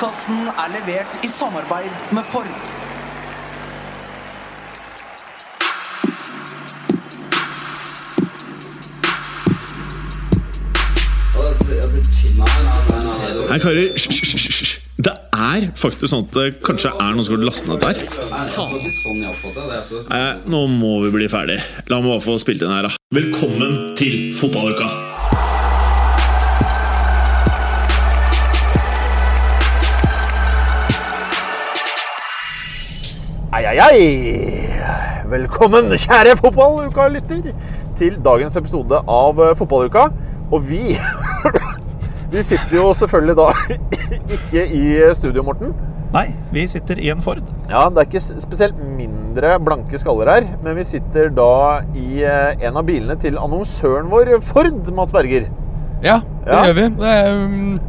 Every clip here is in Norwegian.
Podkasten er levert i samarbeid med Ford. Nei, karer, hysj. Det er faktisk sånn at det kanskje er noen som har lastet ned der. Nei, nå må vi bli ferdig. La meg bare få spilt inn her, da. Velkommen til fotballuka! Ei, ai, ai. Velkommen, kjære fotballuka-lytter, til dagens episode av eh, Fotballuka. Og vi Vi sitter jo selvfølgelig da ikke i studio, Morten. Nei, vi sitter i en Ford. Ja, Det er ikke spesielt mindre blanke skaller her, men vi sitter da i eh, en av bilene til annonsøren vår, Ford, Mats Berger. Ja, det Ja. gjør vi. Det er um,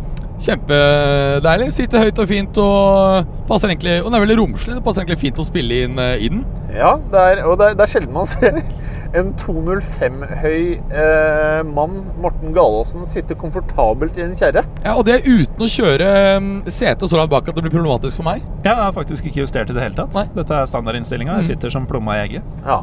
kjempedeilig. Sitter høyt og fint og passer egentlig Og den er veldig romslig. Det passer egentlig fint å spille inn uh, i den. Ja, det er, og det er, det er sjelden man ser en 205-høy eh, mann, Morten Galaasen, sitte komfortabelt i en kjerre. Ja, Og det er uten å kjøre um, setet så langt bak at det blir problematisk for meg. Jeg har faktisk ikke justert i det hele tatt. Nei. Dette er standardinnstillinga. Jeg sitter som plomma i egget. Ja.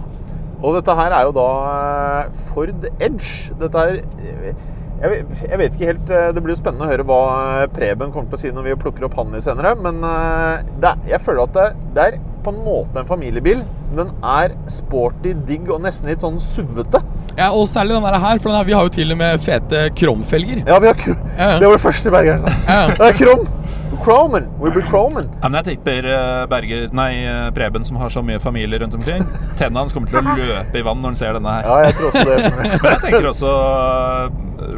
Og dette her er jo da eh, Ford Edge. Dette er eh, jeg, vet- jeg vet ikke helt eh, Det blir jo spennende å høre hva eh, Preben kommer til å si når vi plukker opp han litt senere. Men eh, det, jeg føler at det, det er på en måte en familiebil. Den er sporty, digg og nesten litt sånn suvete. Ja, Og særlig den her, for den her, vi har jo til og med fete kromfelger. Ja, vi har kro Ja, ja. Det var det første Bergeren sa. Ja. Det er krom. Kromen. We be kromen. Ja, men jeg tipper Berger, nei, Preben, som har så mye familie rundt omkring, tennene hans kommer til å løpe i vann når han ser denne her. Ja, jeg tror også det. Men jeg tenker også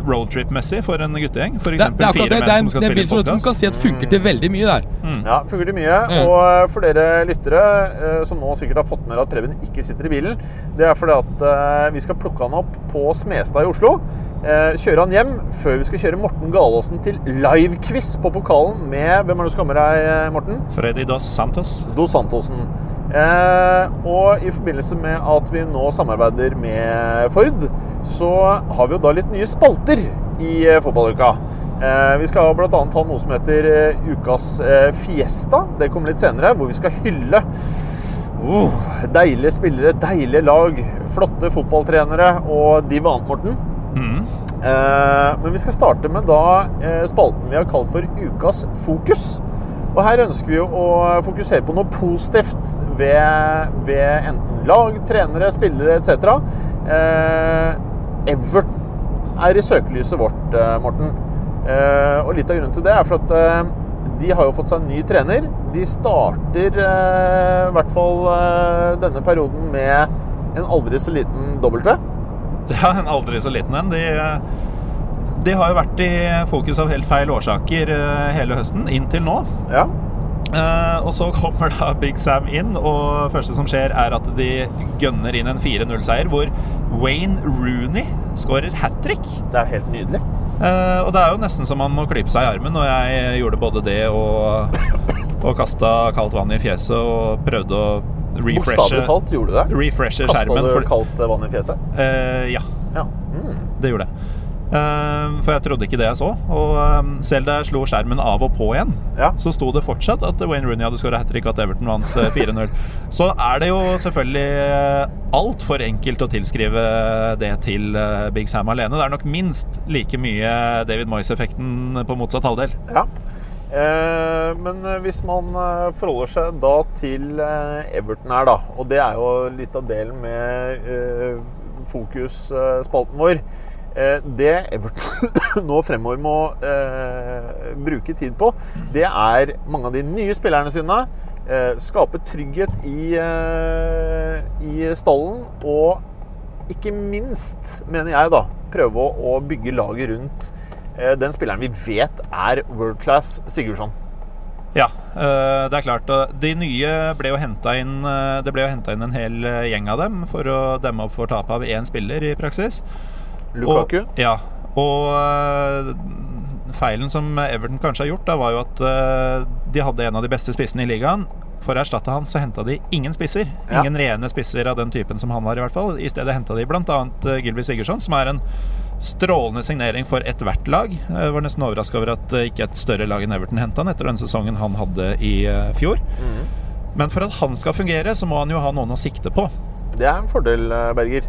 roadtrip-messig for en guttegjeng. For Det, det eksempel er akkurat fire det. Det er menn som skal det er en bil som du podcast. kan si at funker til veldig mye der. Ja, funker til mye. Mm. Og eh, for dere lyttere eh, som nå sikkert har fått med dere at Preben ikke sitter i bilen, det er fordi at eh, vi skal plukke han opp på Smestad i Oslo. eh, Kjøre han hjem før vi skal kjøre Morten Galaasen til live-quiz på pokalen med Hvem er det du skammer deg, Morten? Freddy Dos Santos. Dos Santosen. Eh, og i forbindelse med at vi nå samarbeider med Ford, så har vi jo da litt nye spalter i eh, fotballuka. Eh, vi skal bl.a. ha noe som heter eh, Ukas Fiesta. Det kommer litt senere, hvor vi skal hylle oh, deilige spillere, deilige lag, flotte fotballtrenere og de vant, Morten. Mm. Men vi skal starte med da spalten vi har kalt for Ukas fokus. Og her ønsker vi å fokusere på noe positivt ved, ved enten lag, trenere, spillere etc. Everton er i søkelyset vårt, eh, Morten. Eh, og litt av grunnen til det er for at eh, de har jo fått seg en ny trener. De starter i hvert fall denne perioden med en aldri så liten W. Ja, en aldri så liten en. De, de har jo vært i fokus av helt feil årsaker hele høsten, inntil nå. Ja. Eh, og så kommer da Big Sam inn, og første som skjer, er at de gønner inn en 4-0-seier, hvor Wayne Rooney skårer hat trick. Det er helt nydelig. Uh, og det er jo nesten som man må klype seg i armen, og jeg gjorde både det og, og kasta kaldt vann i fjeset og prøvde å refreshe, talt gjorde du det. refreshe Kasta skjermen. du kaldt vann i fjeset? Uh, ja, Ja. Mm. det gjorde jeg. Eh, for jeg trodde ikke det jeg så. Og eh, selv da jeg slo skjermen av og på igjen, Ja. så sto det fortsatt at Wayne Rooney hadde skåra hat trick, at Everton vant eh, 4-0. Så er det jo selvfølgelig altfor enkelt å tilskrive det til eh, Big Sam alene. Det er nok minst like mye David Moyes-effekten på motsatt halvdel. ja. Eh, men eh, hvis man eh, forholder seg da til eh, Everton her, da, og det er jo litt av delen med eh, fokusspalten vår eh, Det Everton nå fremover må eh, bruke tid på, det er mange av de nye spillerne sine. Eh, skape trygghet i, eh, i stallen og ikke minst, mener jeg, da, prøve å, å bygge laget rundt eh, den spilleren vi vet er world class Sigurdsson. Ja, eh, det er klart. De nye ble jo henta inn eh, Det ble jo henta inn en hel eh, gjeng av dem for å demme opp for tapet av én spiller i praksis. Lukaku. Og, ja, og eh, feilen som Everton kanskje har gjort, da, var jo at eh, de hadde en av de beste spissene i ligaen. for å erstatte han, så henta de ingen spisser. Ja. Ingen rene spisser av den typen som han var, i hvert fall. I stedet henta de bl.a. Gylvi Sigurdsson, som er en strålende signering for ethvert lag. Jeg var nesten overraska over at eh, ikke et større lag enn Everton henta han etter den sesongen han hadde i fjor. fjor. Men for at han skal fungere, så må han jo ha noen å sikte på. Det er en fordel, eh, Berger.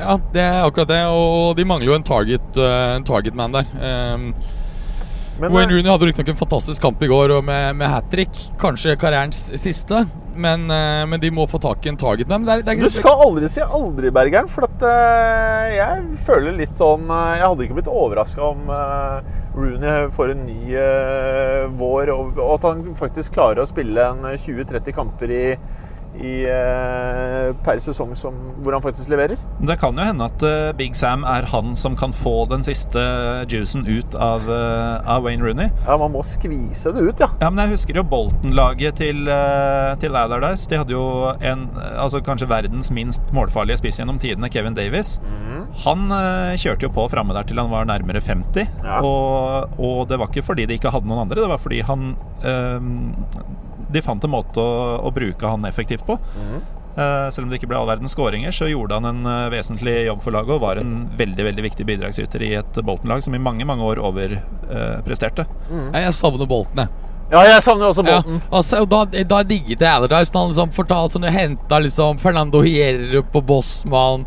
Ja, det er akkurat det. Og de mangler jo en target, eh, en target man der. Um, Men, Wayne eh, Rooney hadde riktignok en fantastisk kamp i går og med, med hat trick. Kanskje karrierens siste. Men, eh, men de må få tak i en target man. Det er, det er, Du skal aldri si aldri, Bergeren. For at, uh, jeg føler litt sånn Jeg hadde ikke blitt overraska om uh, Rooney får en ny uh, vår, og, og at han faktisk klarer å spille en 20-30 kamper i, i eh, per sesong som, hvor han faktisk leverer. Det kan jo hende at eh, Big Sam er han som kan få den siste juicen ut av, eh, av Wayne Rooney. Ja, Man må skvise det ut, ja. Ja, men jeg husker jo Bolton-laget til, uh, til Allardyce. De hadde jo en, altså kanskje verdens minst målfarlige spiss gjennom tidene, Kevin Davies. Han eh, kjørte jo på framme der til han var nærmere 50. Ja. Og, og det var ikke fordi de ikke hadde noen andre, det var fordi han eh, De fant en måte å, å bruke han effektivt på. Eh, selv om det ikke ble all verdens skåringer, så gjorde han en uh, vesentlig jobb for laget og var en veldig veldig viktig bidragsyter i et Bolten-lag som i mange mange år overpresterte. Nei, Jeg savner Bolten, jeg. Ja, jeg savner også Ja, Bolten. altså, da, da digget jeg Allardyce han liksom fortalte sånn, henta liksom Fernando Hierro på Bossmann,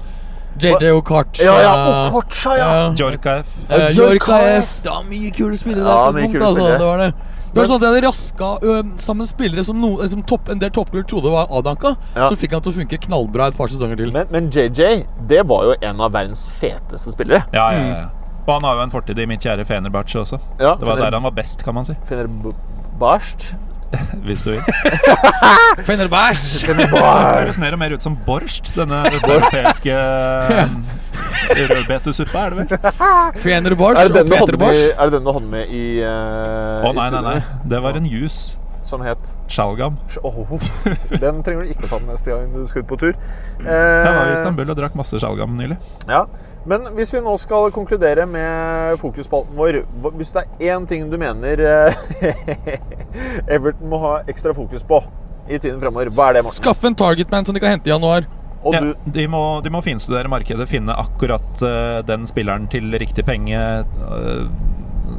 JJ Okocha Ja, ja, Okocha, ja. Jorka F. ja! Jorka Jorka F. F. Det var mye kule spillere Ja, der. mye kule kule altså, det var det. Det var sånn at De hadde raska ø, sammen spillere som, no, som topp, en del toppklubber trodde var avdanka. Ja. Så fikk han til å funke knallbra et par sesonger til. Men, men JJ, det var jo en av verdens feteste spillere. Ja, ja, ja. Og han har jo en fortid i mitt kjære Fenerbahçe også. Ja, Det var Fener- der han var best, kan man si. Finner Barst. Hvis du vil. Fenerbahçe! Det høres mer og mer ut som borst, denne østeuropeiske eh, rødbetesuppa, er det vel? Fenerbahçe Er og den Peter med, er det den du hadde med i uh, Å nei, nei, nei. Det var en juice. Som het Sjalgam. Oh, Den trenger du ikke å ta med neste gang du skal ut på tur. Eh, Jeg var i Istanbul og drakk masse sjalgam nylig. Ja. Men hvis vi nå skal konkludere med fokusspalten vår Hvis det er én ting du mener eh, Everton må ha ekstra fokus på i tiden fremover, hva er det? Morten? Skaffe en targetman som de kan hente i januar. Og Ja, de, må, de må finstudere markedet, finne akkurat uh, den spilleren til riktig penge eh,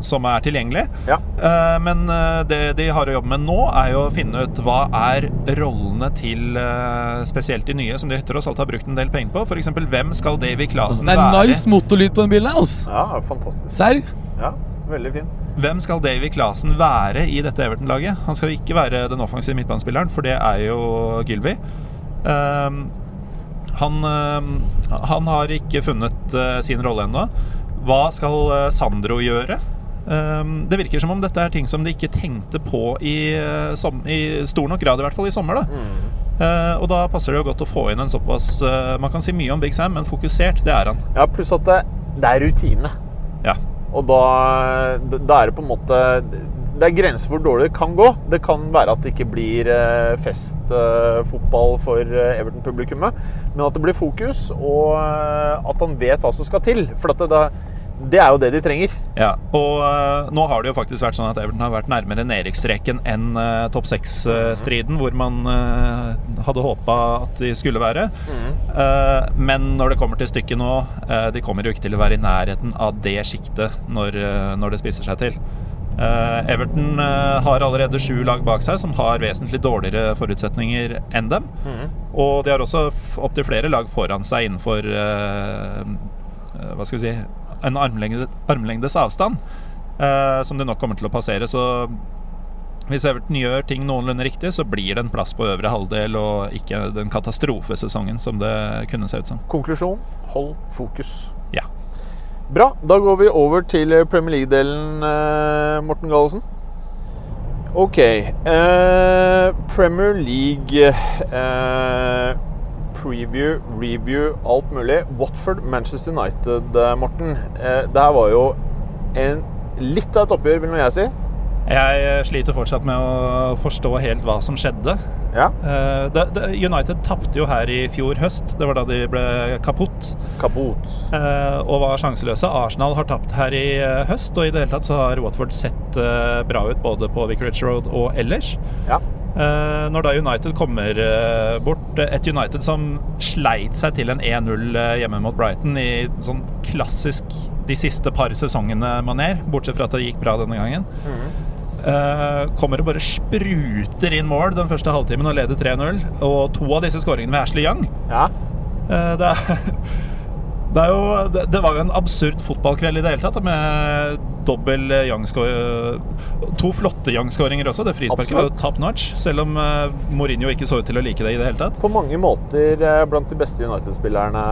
som er tilgjengelig. Ja. Eh, men eh, det de har å jobbe med nå, er jo å finne ut hva er rollene til eh, spesielt de nye, som de tross alt har brukt en del penger på. F.eks. hvem skal Davy Clasen Det er være? nice motorlyd på den bilen. her, Altså. ja, fantastisk. Serr. Ja, veldig fin. Hvem skal Davy Clasen være i dette Everton-laget? Han skal jo ikke være den offensive midtbanespilleren, for det er jo Gylvi. Ehm, han, ehm, han har ikke funnet sin rolle ennå. Hva skal Sandro gjøre? Ehm, det virker som om dette er ting som de ikke tenkte på i, eh, som, i stor nok grad, i hvert fall i sommer. da Eh, og da passer det jo godt å få inn en såpass uh, Man kan si mye om Big Sam, men fokusert, det er han. Ja, pluss at det, det er rutine. Ja. Og da, da er det på en måte Det er grenser for hvor dårlig det kan gå. Det kan være at det ikke blir uh, festfotball for Everton-publikummet, men at det blir fokus, og at han vet hva som skal til. For at det, det, det er jo det de trenger. Ja, og uh, nå har det jo faktisk vært sånn at Everton har vært nærmere nedrykksstreken enn uh, topp seks-striden, hvor man øh, hadde håpa at de skulle være. Eh, men når det kommer til stykket nå, eh, de kommer jo ikke til å være i nærheten av det sjiktet når, når det spiser seg til. Eh, Everton har allerede sju lag bak seg som har vesentlig dårligere forutsetninger enn dem. Og de har også opptil flere lag foran seg innenfor eh, Hva skal vi si en armlengde, armlengdes avstand, eh, som de nok kommer til å passere. Så hvis Everton gjør ting noenlunde riktig, så blir det en plass på øvre halvdel, og ikke den katastrofesesongen som det kunne se ut som. Konklusjon hold fokus. Ja. Bra. Da går vi over til Premier League-delen, eh, Morten Gallesen. Ok. Eh, Premier League eh, Preview, review, alt mulig. Watford, Manchester United, eh, Morten. Eh, det her var jo en, litt av et oppgjør, vil nå jeg si. Jeg sliter fortsatt med å forstå helt hva som skjedde. Ja. Eh, United tapte jo her i fjor høst. Det var da de ble kaputt. Eh, og var sjanseløse. Arsenal har tapt her i eh, høst, og i det hele tatt så har Watford sett eh, bra ut både på Vicarage Road og ellers. Ja. Eh, når da United kommer eh, bort Et United som sleit seg til en 1-0 eh, hjemme mot Brighton i sånn klassisk de siste par sesongene-maner, bortsett fra at det gikk bra denne gangen. Eh, kommer og bare spruter inn mål den første halvtimen og leder 3-0. Og to av disse skåringene med Ashley Young. Ja. Eh, det, er, det, jo, det, det var jo en absurd fotballkveld i det hele tatt, med dobbel Young-skåring To flotte Young-skåringer også. Det frisparket var jo top notch, selv om eh, Mourinho ikke så ut til å like det i det hele tatt. På mange måter eh, blant de beste United-spillerne,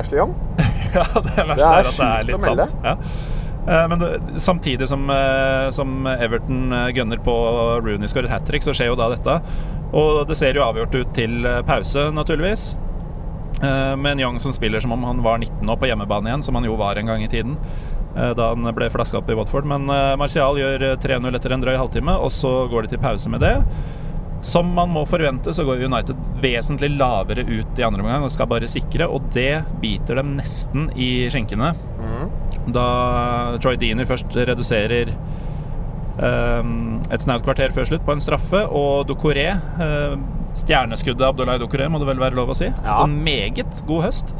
Ashley Young. Ja, det verste Det er er, at det er litt sant. Ja. Eh, Men samtidig som, eh, som Everton eh, gønner på Rooney skårer hat trick, så skjer jo da dette. Og det ser jo avgjort ut til eh, pause, naturligvis. Eh, Med en Young som spiller som om han var 19 år på hjemmebane igjen, som han jo var en gang i tiden. eh, Da han ble flaska opp i Watford. Men eh, Martial gjør eh, 3-0 etter en drøy halvtime, og så går de til pause med det. Som man må forvente, så går United vesentlig lavere ut i andre omgang og skal bare sikre, og det biter dem nesten i skinkene. Da Troy Deany først reduserer um, et snaut kvarter før slutt på en straffe, og Ducoré uh, Stjerneskuddet Abdullahi Doucouré, må det vel være lov å si. Ja. En meget god høst.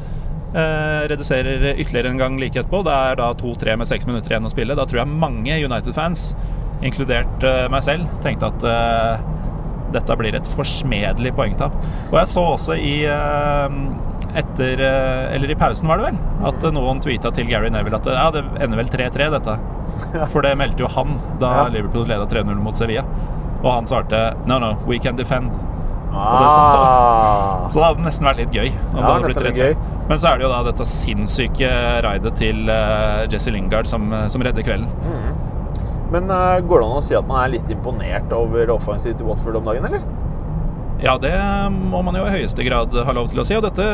eh, reduserer ytterligere en gang like etterpå. Det er da 2-3 med seks minutter igjen å spille. Da tror jeg mange United-fans, inkludert eh, meg selv, tenkte at eh, dette blir et forsmedelig poengtap. Og jeg så også i eh, etter eh, Eller i pausen, var det vel? At eh, noen tweeta til Gary Neville at ja, det ender vel 3-3, dette. For det meldte jo han da Ja. Liverpool leda 3-0 mot Sevilla. Og han svarte No, no, we can defend. Ah. Så det hadde nesten vært litt gøy. Ja, det hadde blitt litt gøy. Men så er det jo da dette sinnssyke raidet til uh, Jesse Lingard som, som redder kvelden. Men uh, går det an å si at man er litt imponert over offensivet til Watford om dagen, eller? Ja, det må man jo i høyeste grad ha lov til å si. Og dette,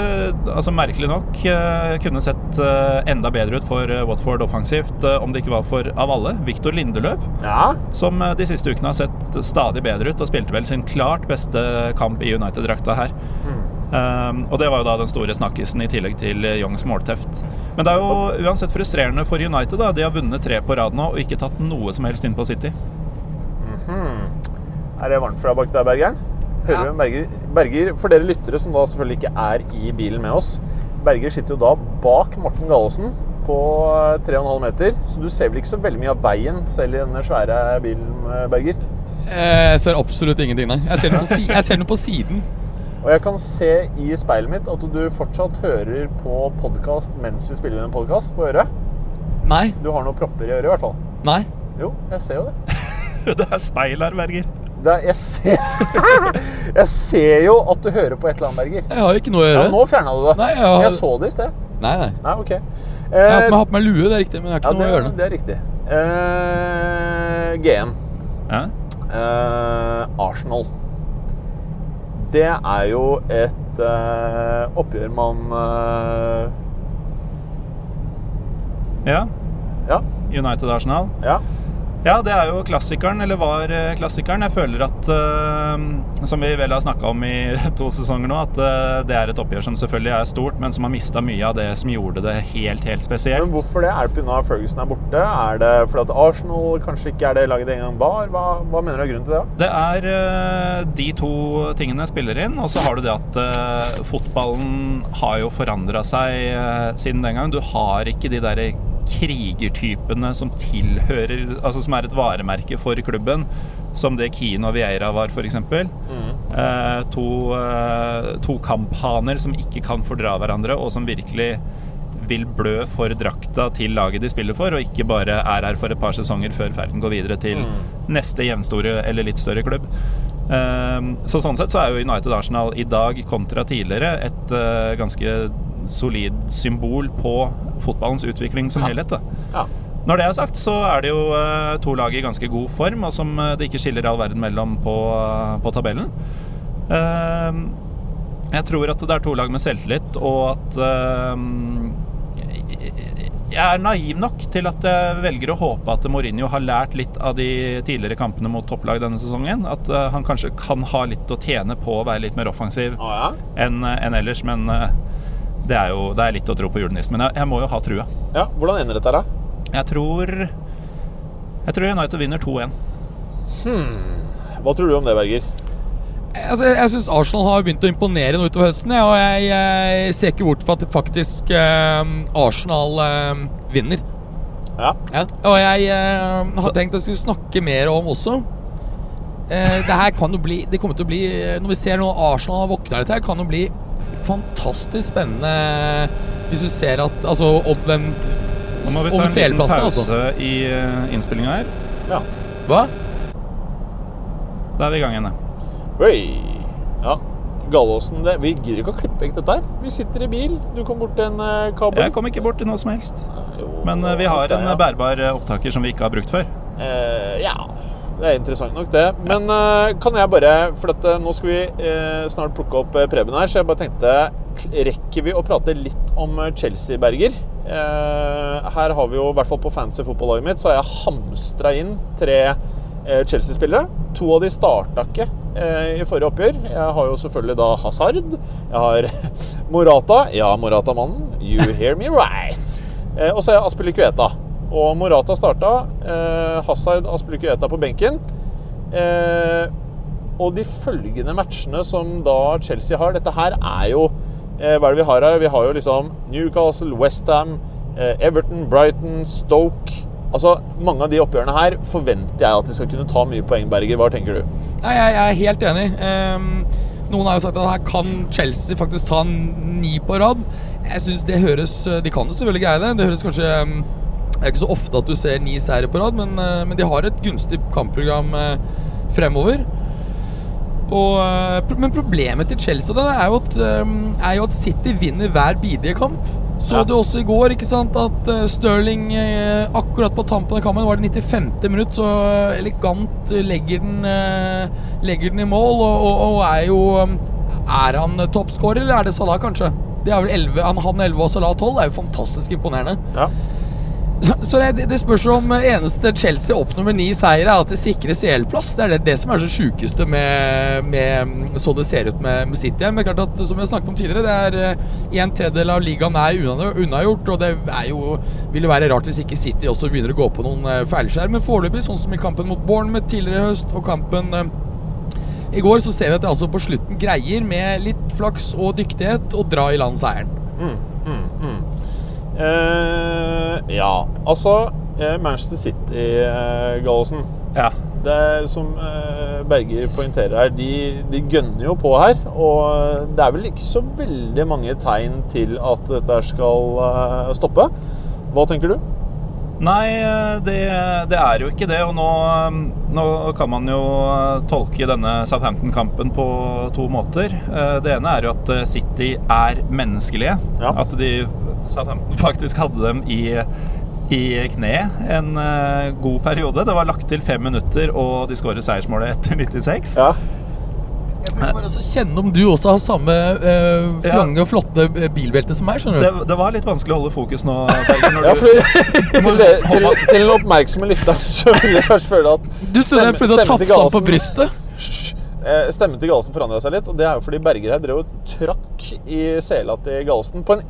altså merkelig nok, eh, kunne sett eh, enda bedre ut for eh, Watford offensivt om det ikke var for, av alle, Viktor Lindeløv. Ja. Som de siste ukene har sett stadig bedre ut og spilte vel sin klart beste kamp i United-drakta her. Um, og det var jo da den store snakkisen i tillegg til Youngs målteft. Men det er jo uansett frustrerende for United. da De har vunnet tre på rad nå og ikke tatt noe som helst inn på City. Er det varmt fra bak der, Bergeren? Hører Ja. Berger, Berger, for dere lyttere som da selvfølgelig ikke er i bilen med oss Berger sitter jo da bak Morten Gallosen på eh, 3,5 meter, så du ser vel ikke så veldig mye av veien selv i denne svære bilen, eh, Berger. Eh, Jeg ser absolutt ingenting, nei. Jeg ser noe på, si jeg ser noe på siden. Og jeg kan se i speilet mitt at du fortsatt hører på podkast mens vi spiller inn en podkast på øret. Nei. Du har noen propper i øret, i hvert fall. Nei. Jo, jeg ser jo det. det er speil her, Berger. Det er, jeg, ser, jeg ser jo at du hører på et eller annet, Berger. Jeg har ikke noe å Ja, gjøre. nå fjerna du det. Nei, jeg har- Jeg så det i sted. Nei, nei. Nei, ok. Jeg har Eh, jeg har på meg lue, det er riktig, men jeg har ja, ikke noe å gjøre. det er riktig. Eh, GM. Ja? Eh, Arsenal. Det er jo et eh, oppgjør man eh, ja. Ja. United-Arsenal. ja. Ja, det er jo klassikeren, eller var eh, klassikeren. Jeg føler at, eh, som vi vel har snakka om i to sesonger nå, at eh, det er et oppgjør som selvfølgelig er stort, men som har mista mye av det som gjorde det helt, helt spesielt. Men hvorfor det? Er det pga. Ferguson er borte? Er det fordi at Arsenal kanskje ikke er det laget det en gang var? Hva, hva mener du er grunnen til det? Det er de to tingene spiller inn, og så har du det at fotballen har jo forandra seg siden den gang. Du har ikke de derre krigertypene som tilhører Altså som er et varemerke for klubben, som det Kino og Vieira var, f.eks. Eh, to, eh, to kamphaner som ikke kan fordra hverandre, og som virkelig vil blø for drakta til laget de spiller for, og ikke bare er her for et par sesonger før ferden går videre til neste jevnstore eller litt større klubb. Ehm, Så sånn sett så er jo United Arsenal i dag kontra tidligere et eh, ganske solid symbol på fotballens utvikling som helhet. Ja. Når det er sagt, så er det jo eh, to lag i ganske god form, og som eh, det ikke skiller all verden mellom på, på tabellen. Jeg tror at det er to lag med selvtillit, og at jeg er naiv nok til at jeg velger å håpe at Mourinho har lært litt av de tidligere kampene mot topplag denne sesongen. At eh, han kanskje kan ha litt å tjene på å være litt mer offensiv ah, ja? enn en ellers. Men eh, det er jo det er litt å tro på julenissen. Men jeg, jeg må jo ha trua. ja. Hvordan ender dette, da? Jeg tror Jeg tror United vinner 2-1. Hva tror du om det, Berger? Altså, jeg jeg syns Arsenal har begynt å imponere nå utover høsten. Ja, og jeg, jeg ser ikke bort fra at faktisk eh, Arsenal eh, vinner. Ja. Ja. Og jeg eh, har tenkt at jeg skulle snakke mer om også. Eh, det her kan jo bli Det kommer til å bli Når vi ser nå Arsenal har våkna litt her, kan jo bli fantastisk spennende hvis du ser at Altså om den Nå må vi ta en liten pause altså. i uh, innspillinga her. ja. Hva? Da er vi i gang igjen. ja. Oi. Ja. Galåsen det, Vi gidder ikke å klippe vekk dette her. Vi sitter i bil. Du kom bort til en uh, kabel. Jeg kom ikke bort til noe som helst. Jo, Men uh, vi har det, en ja. bærbar eh, opptaker som vi ikke har brukt før. Uh, ja, det er interessant nok det. Men eh, kan jeg bare For dette, nå skal vi eh, snart plukke opp eh, Preben her, så jeg bare tenkte Rekker vi å prate litt om eh, Chelsea, Berger? Eh, her har vi jo, i hvert fall på fancy fotballaget mitt, så har jeg hamstra inn tre eh, Chelsea-spillere. To av de starta ikke eh, i forrige oppgjør. Jeg har jo selvfølgelig da Hazard. Jeg har Morata. Ja, Morata-mannen. You hear me right. Eh, og så har jeg Aspilicueta. Og Morata starta. Eh, Hazard Aspilicueta på benken. Eh, og de følgende matchene som da Chelsea har Dette her er jo eh, Hva er det vi har her? Vi har jo liksom Newcastle, Westham, eh, Everton, Brighton, Stoke Altså, Mange av de oppgjørene her forventer jeg at de skal kunne ta mye poeng, Berger. Hva tenker du? Nei, jeg, jeg er helt enig. Um, noen har jo sagt at her kan Chelsea faktisk ta ni på rad. Jeg synes det høres De kan jo selvfølgelig greie det. Det høres kanskje ehm, Det er ikke så ofte at du ser ni seire på rad, men, eh, men de har et gunstig kampprogram eh, fremover. Og, eh, men problemet til Chelsea da, er, jo at, er jo at City vinner hver bidige kamp. Så Ja. du også i går ikke sant, at Stirling Sterling akkurat på tampen av kampen var det 95. minutt, så elegant legger den, legger den i mål. Og, og, og er jo Er han toppskårer, eller er det Salah, kanskje? Det er vel 11, han, han 11 og Salah 12. Det er jo fantastisk imponerende. Ja. Så, så det, det spørs om eneste Chelsea oppnår med ni seire, er at det sikrer CL-plass. Det er det, det som er det sjukeste med, med så det ser ut med, med City. Men klart at, som vi har snakket om tidligere, det er eh, en tredjedel av ligaen er unna- unnagjort. Og det er jo, vil jo være rart hvis ikke City også begynner å gå på noen eh, feilskjær. Men foreløpig, sånn som i kampen mot Bournemouth tidligere i høst og kampen eh, i går, så ser vi at det altså på slutten greier, med litt flaks og dyktighet, å dra i land seieren. Mm, mm, mm. Eh, ja, altså eh, Manchester City, eh. Ja. Det som eh, Berger poengterer her, de, de gønner jo på her. Og det er vel ikke så veldig mange tegn til at dette skal eh, stoppe. Hva tenker du? Nei, det, det er jo ikke det. Og nå, nå kan man jo tolke denne Southampton-kampen på to måter. Eh, Det ene er jo at City er menneskelige. Ja. At de Southampton faktisk hadde dem i, i kne en uh, god periode. Det var lagt til fem minutter, og de skårer seiersmålet etter 96. Ja. Jeg vil bare også kjenne om du også har samme eh, Ja. flange og flotte eh, bilbelte som meg, skjønner du. det var litt vanskelig å holde fokus nå, Berger. Ja, for til, det- til, til den oppmerksomme lytteren så vil jeg føle at Du trodde jeg stemme- å tafse han på brystet. Eh, Stemmen til Galsen forandra seg litt, og det er jo fordi Berger her drev og trakk i sela til Galsen på en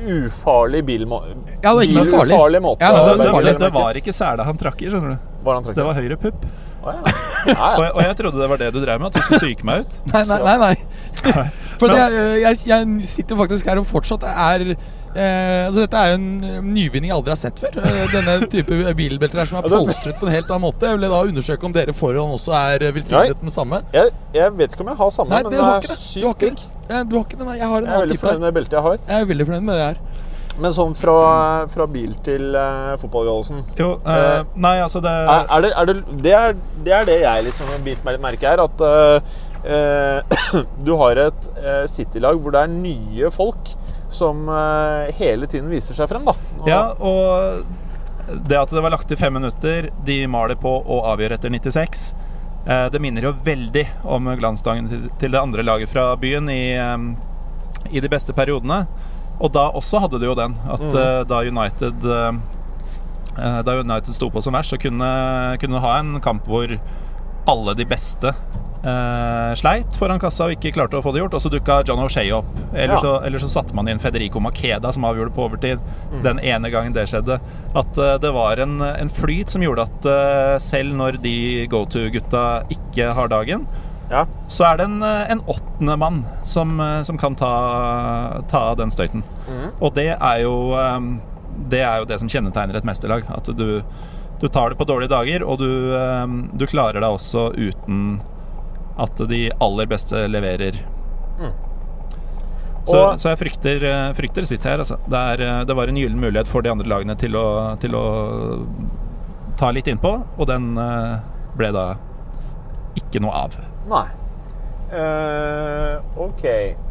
ufarlig bilmo Ja, bilufarlig måte. Ja, det var det, det, det var ikke sela han trakk i, skjønner du. Var han trakk i? Det var høyre pupp. Oh, ja. Ja, Og ja. jeg, og jeg trodde det var det du drev med, at du skulle psyke meg ut. Nei, nei, nei. nei. For det, jeg, jeg sitter faktisk her og fortsatt er eh, altså Dette er jo en nyvinning jeg aldri har sett før. Eh, denne type bilbelter her som er polstret på en helt annen måte. Jeg ville da undersøke om dere foran også er eh, velsignet med samme. Jeg, jeg vet ikke om jeg har samme, Nei, men det det er sykt digg. Ja, Du har ikke den nei. Jeg har en Jeg er veldig fornøyd med det beltet jeg har. Jeg er veldig fornøyd med det her. Men sånn fra, fra bil til uh, fotballgallosen Jo, eh, nei, altså det er, er det, er det, det, er, det er det jeg liksom biter meg litt merke her. At uh, eh, du har et uh, City-lag hvor det er nye folk som hele tiden viser seg frem. da. Og- Ja, og det at det var lagt til fem minutter, de maler på og avgjør etter 96. eh, Det minner jo veldig om glansdagen til, det andre laget fra byen i, eh, i de beste periodene. Og da også hadde du jo den, at Mm. eh, da United Da United sto på som verst, så kunne, kunne du ha en kamp hvor alle de beste eh, sleit foran kassa og ikke klarte å få det gjort, og så dukka John O'Shea opp. Eller, Ja. så, eller så satte man inn Federico Makeda, som avgjorde på overtid. Den ene gangen det skjedde. At uh, det var en, en flyt som gjorde at uh, selv når de go to-gutta ikke har dagen, Ja. så er det en, en åttende mann som, som kan ta, ta den støyten. Og det er jo um, Det er jo det som kjennetegner et mesterlag. At du, du tar det på dårlige dager, og du, um, du klarer deg også uten at de aller beste leverer. Så, Og- så jeg frykter, eh, frykter sitt her. Altså. Det, er, eh, det var en gyllen mulighet for de andre lagene til å, til å ta litt innpå, og den eh, ble da ikke noe av. Nei. Uh, ok,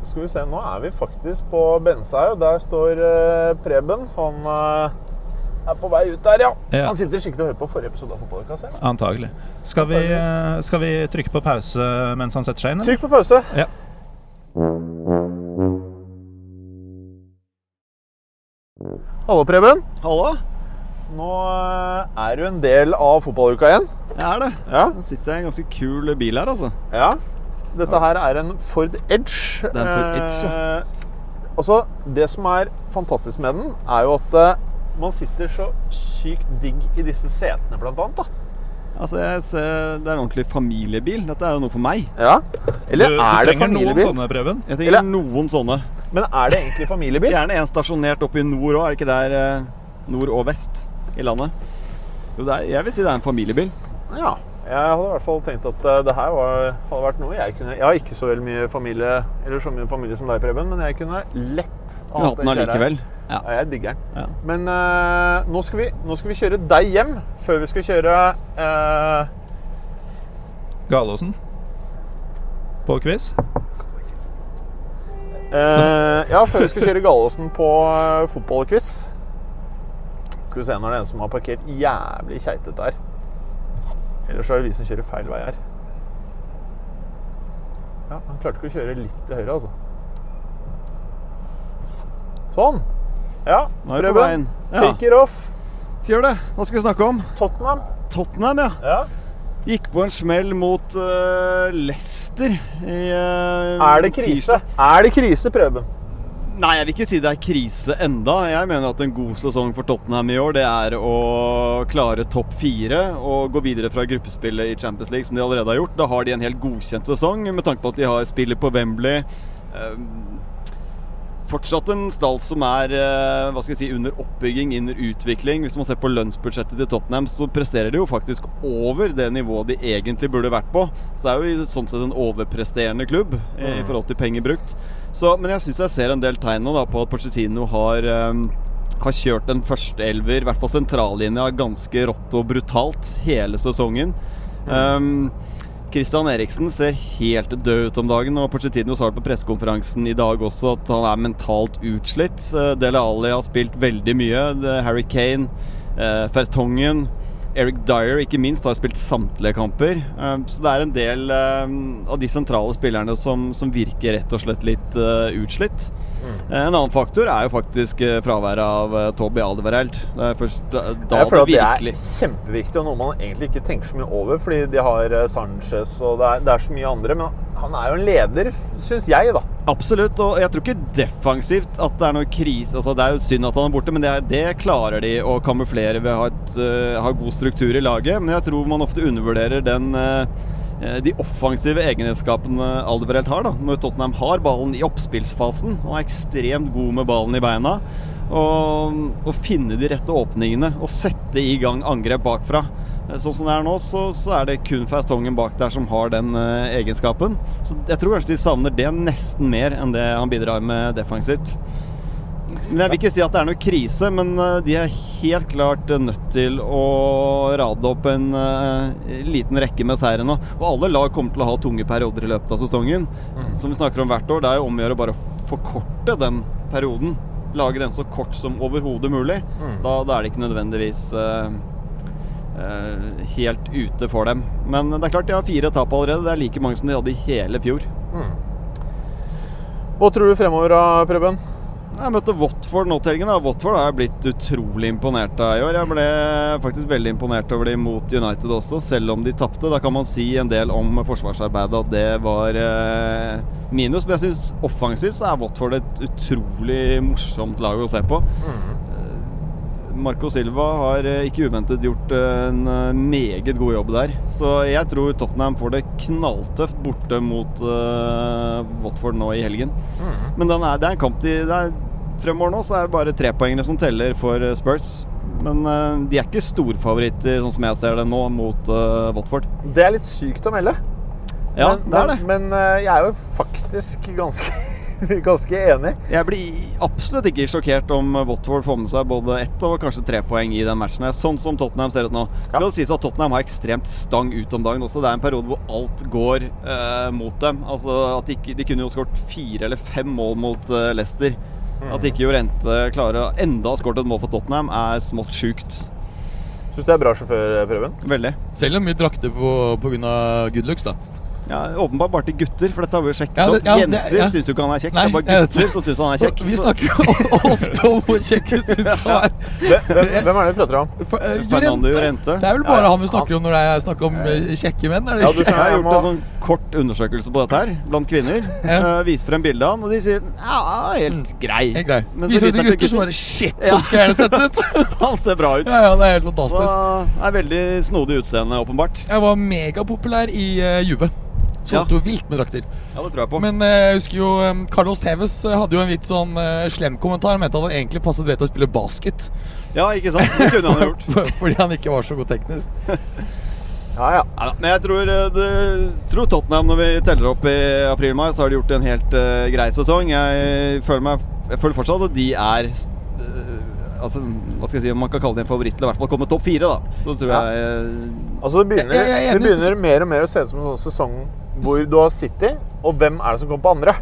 skal vi se. Nå er vi faktisk på Benshaug. Der står uh, Preben. Han eh, er på vei ut der, ja. Ja. Han sitter skikkelig og hører på forrige episode av Fotballkassa. Antagelig. Skal vi, skal vi trykke på pause mens han setter seg inn? eller? Trykk på pause. Ja. Hallo, Preben. Hallo, Nå eh, er du en del av Fotballuka igjen. jeg er det. Ja. Nå sitter jeg i en ganske kul bil her, altså. ja. Dette her er en Ford Edge. Det er en Ford Edge, ja. Eh, altså, det som er fantastisk med den, er jo at eh, man sitter så sykt digg i disse setene, blant annet. da. Altså, jeg ser, Det er en ordentlig familiebil. Dette er jo noe for meg. Ja. Eller du, du er det trenger noen sånne, Preben. Jeg trenger Eller- noen sånne. Men er det egentlig familiebil? Gjerne en stasjonert oppe i nord òg. Er det ikke der eh, nord og vest i landet? Jo, det er, jeg vil si det er en familiebil. Ja. Jeg hadde i hvert fall tenkt at eh, det her var, hadde vært noe jeg kunne Jeg har ikke så veldig mye familie Eller så mye familie som deg, Preben, men jeg kunne lett hatt den allikevel. Ja. Jeg digger den. Ja. Men uh, nå, skal vi, nå skal vi kjøre deg hjem før vi skal kjøre uh, Galåsen. På quiz. Uh, Ja, før vi skal kjøre Galåsen på uh, fotballquiz. Skal vi se, når det er en som har parkert jævlig keitete her. Eller så er det vi som kjører feil vei her. Ja, Han klarte ikke å kjøre litt til høyre, altså. Sånn. Ja, på veien. Take it off. Gjør det. Hva skal vi snakke om? Tottenham. Tottenham, ja. Ja. Gikk på en smell mot uh, Leicester i uh, Er det krise? tirsdag. Er det krise, Preben? Nei, jeg vil ikke si det er krise enda. Jeg mener at en god sesong for Tottenham i år, det er å klare topp fire og gå videre fra gruppespillet i Champions League, som de allerede har gjort. Da har de en helt godkjent sesong, med tanke på at de har spillet på Wembley. Eh, Fortsatt en stall som er eh, hva skal jeg si, under oppbygging, under utvikling. Hvis man ser på lønnsbudsjettet til Tottenham, så presterer de jo faktisk over det nivået de egentlig burde vært på. Så det er jo i- sånn sett en overpresterende klubb i forhold til penger brukt. Så, men jeg syns jeg ser en del tegn nå da, på at Pochettino har um, har kjørt en førsteelver, i hvert fall sentrallinja, ganske rått og brutalt hele sesongen. Um, Christian Eriksen ser helt død ut om dagen, og Pochettino sa på pressekonferansen i dag også at han er mentalt utslitt. Eh, Dele Alli har spilt veldig mye. Harry Kane, eh, Fertongen Eric Dyer ikke minst har spilt samtlige kamper. Eh, Så det er en del eh, av de sentrale spillerne som, som virker rett og slett litt eh, utslitt. Mm. En annen faktor er jo faktisk eh, fraværet av uh, Toby Alderweireld. Det er først da, det at det er kjempeviktig, og noe man egentlig ikke tenker så mye over, fordi de har eh, Sanchez og det er, det er så mye andre. Men han er jo en leder, syns jeg, da. Absolutt, og jeg tror ikke defensivt at det er noe krise. Altså, det er jo synd at han er borte, men det, er- det klarer de å kamuflere ved å ha, et, uh, ha god struktur i laget. Men jeg tror man ofte undervurderer den eh, de offensive egenskapene Alderbrelt har. da Når Tottenham har ballen i oppspillsfasen. Han er ekstremt god med ballen i beina. Og og finne de rette åpningene og sette i gang angrep bakfra. Eh, Sånn som det er nå, så, så er det kun Faustongen bak der som har den uh, egenskapen. Så jeg tror kanskje de savner det nesten mer enn det han bidrar med defensivt. Men Jeg vil ikke si at det er noe krise, men uh, de er helt klart nødt til å rade opp en uh, liten rekke med seire nå. Og alle lag kommer til å ha tunge perioder i løpet av sesongen. Som vi snakker om hvert år, det er jo om å gjøre bare å forkorte den perioden. Lage den så kort som overhodet mulig. Da, da er det ikke nødvendigvis helt ute for dem. Men det er klart de har fire tap allerede. Det er like mange som de hadde i hele fjor. Hva tror du fremover, da, Preben? Jeg møtte Watford nå til helgen. Watford har jeg blitt utrolig imponert av i år. Jeg ble faktisk veldig imponert over dem mot United også, selv om de tapte. Da kan man si en del om forsvarsarbeidet, at det var eh, minus. Men jeg syns offensivt så er Watford et utrolig morsomt lag å se på. Eh, Marco Silva har eh, ikke uventet gjort eh, en eh, meget god jobb der. Så jeg tror Tottenham får det knalltøft borte mot uh, Watford nå i helgen. Men den er, det er en kamp de er, Fremover nå så er det bare trepoengene som teller for Spurs. Men uh, de er ikke storfavoritter, sånn som jeg ser det nå, mot uh, Watford. Det er litt sykt å melde. Ja, men, det er det. Men, men jeg er jo faktisk ganske, ganske enig. Jeg blir absolutt ikke sjokkert om Watford får med seg både ett og kanskje tre poeng i den matchen. Sånn som Tottenham ser ut nå. Skal det sies at Tottenham har ekstremt stang ut om dagen også. Det er en periode hvor alt går eh, mot dem. Altså at de, ikke, de kunne jo skåret fire eller fem mål mot eh, Leicester. At ikke Jorente klarer enda å skåret et mål for Tottenham, er smått sjukt. Syns du det er bra sjåfør, Preben? Veldig. om vi drakter på, av good looks, da. Ja, Åpenbart bare til gutter, for dette har vi jo sjekket Ja, det- ja, opp. Jenter ja. syns jo ikke han er kjekk. Nei, det er bare jeg gutter som syns han er kjekk. Vi snakker jo ofte om hvor kjekk vi syns han er. Hvem, er det vi prater om? For, uh, Fernando. Llorente. Det er vel bare han vi snakker om når det er snakk om eh, kjekke menn? Er det Ja, du skjønner, Jeg har gjort en sånn kort undersøkelse på dette her blant kvinner. Ja. Uh, viser frem bildet av han, og de sier ja, helt grei. Helt grei. Men så Viser viser til gutter som bare Shit, så sånn skal jeg gjerne sett ut! Han ser bra ut. ja, ja, det er helt Så fantastisk. er veldig snodig utseende, åpenbart. Jeg var megapopulær i uh, Juve. Solgte jo vilt med drakter. Ja, det tror jeg på. Men eh, jeg husker jo um, Carlos Tevez eh, hadde jo en litt sånn uh, slem kommentar. Han mente at han egentlig passet bedre til å spille basket. Ja, ikke sant? Det kunne han gjort. Fordi han ikke var så god teknisk. Ja, ja. Men jeg tror, eh, det, tror Tottenham, når vi teller opp i april-mai, så har de gjort en helt uh, grei sesong. Jeg føler, meg, jeg føler fortsatt at de er eh, Altså, hva skal jeg si, om man kan kalle det en favoritt til å i hvert fall komme topp fire, da. Så tror Ja. jeg eh, Altså, det begynner, Jeg- jeg er det begynner mer og mer å se ut som en sånn sesong hvor du har City, og hvem er det som kommer på andre?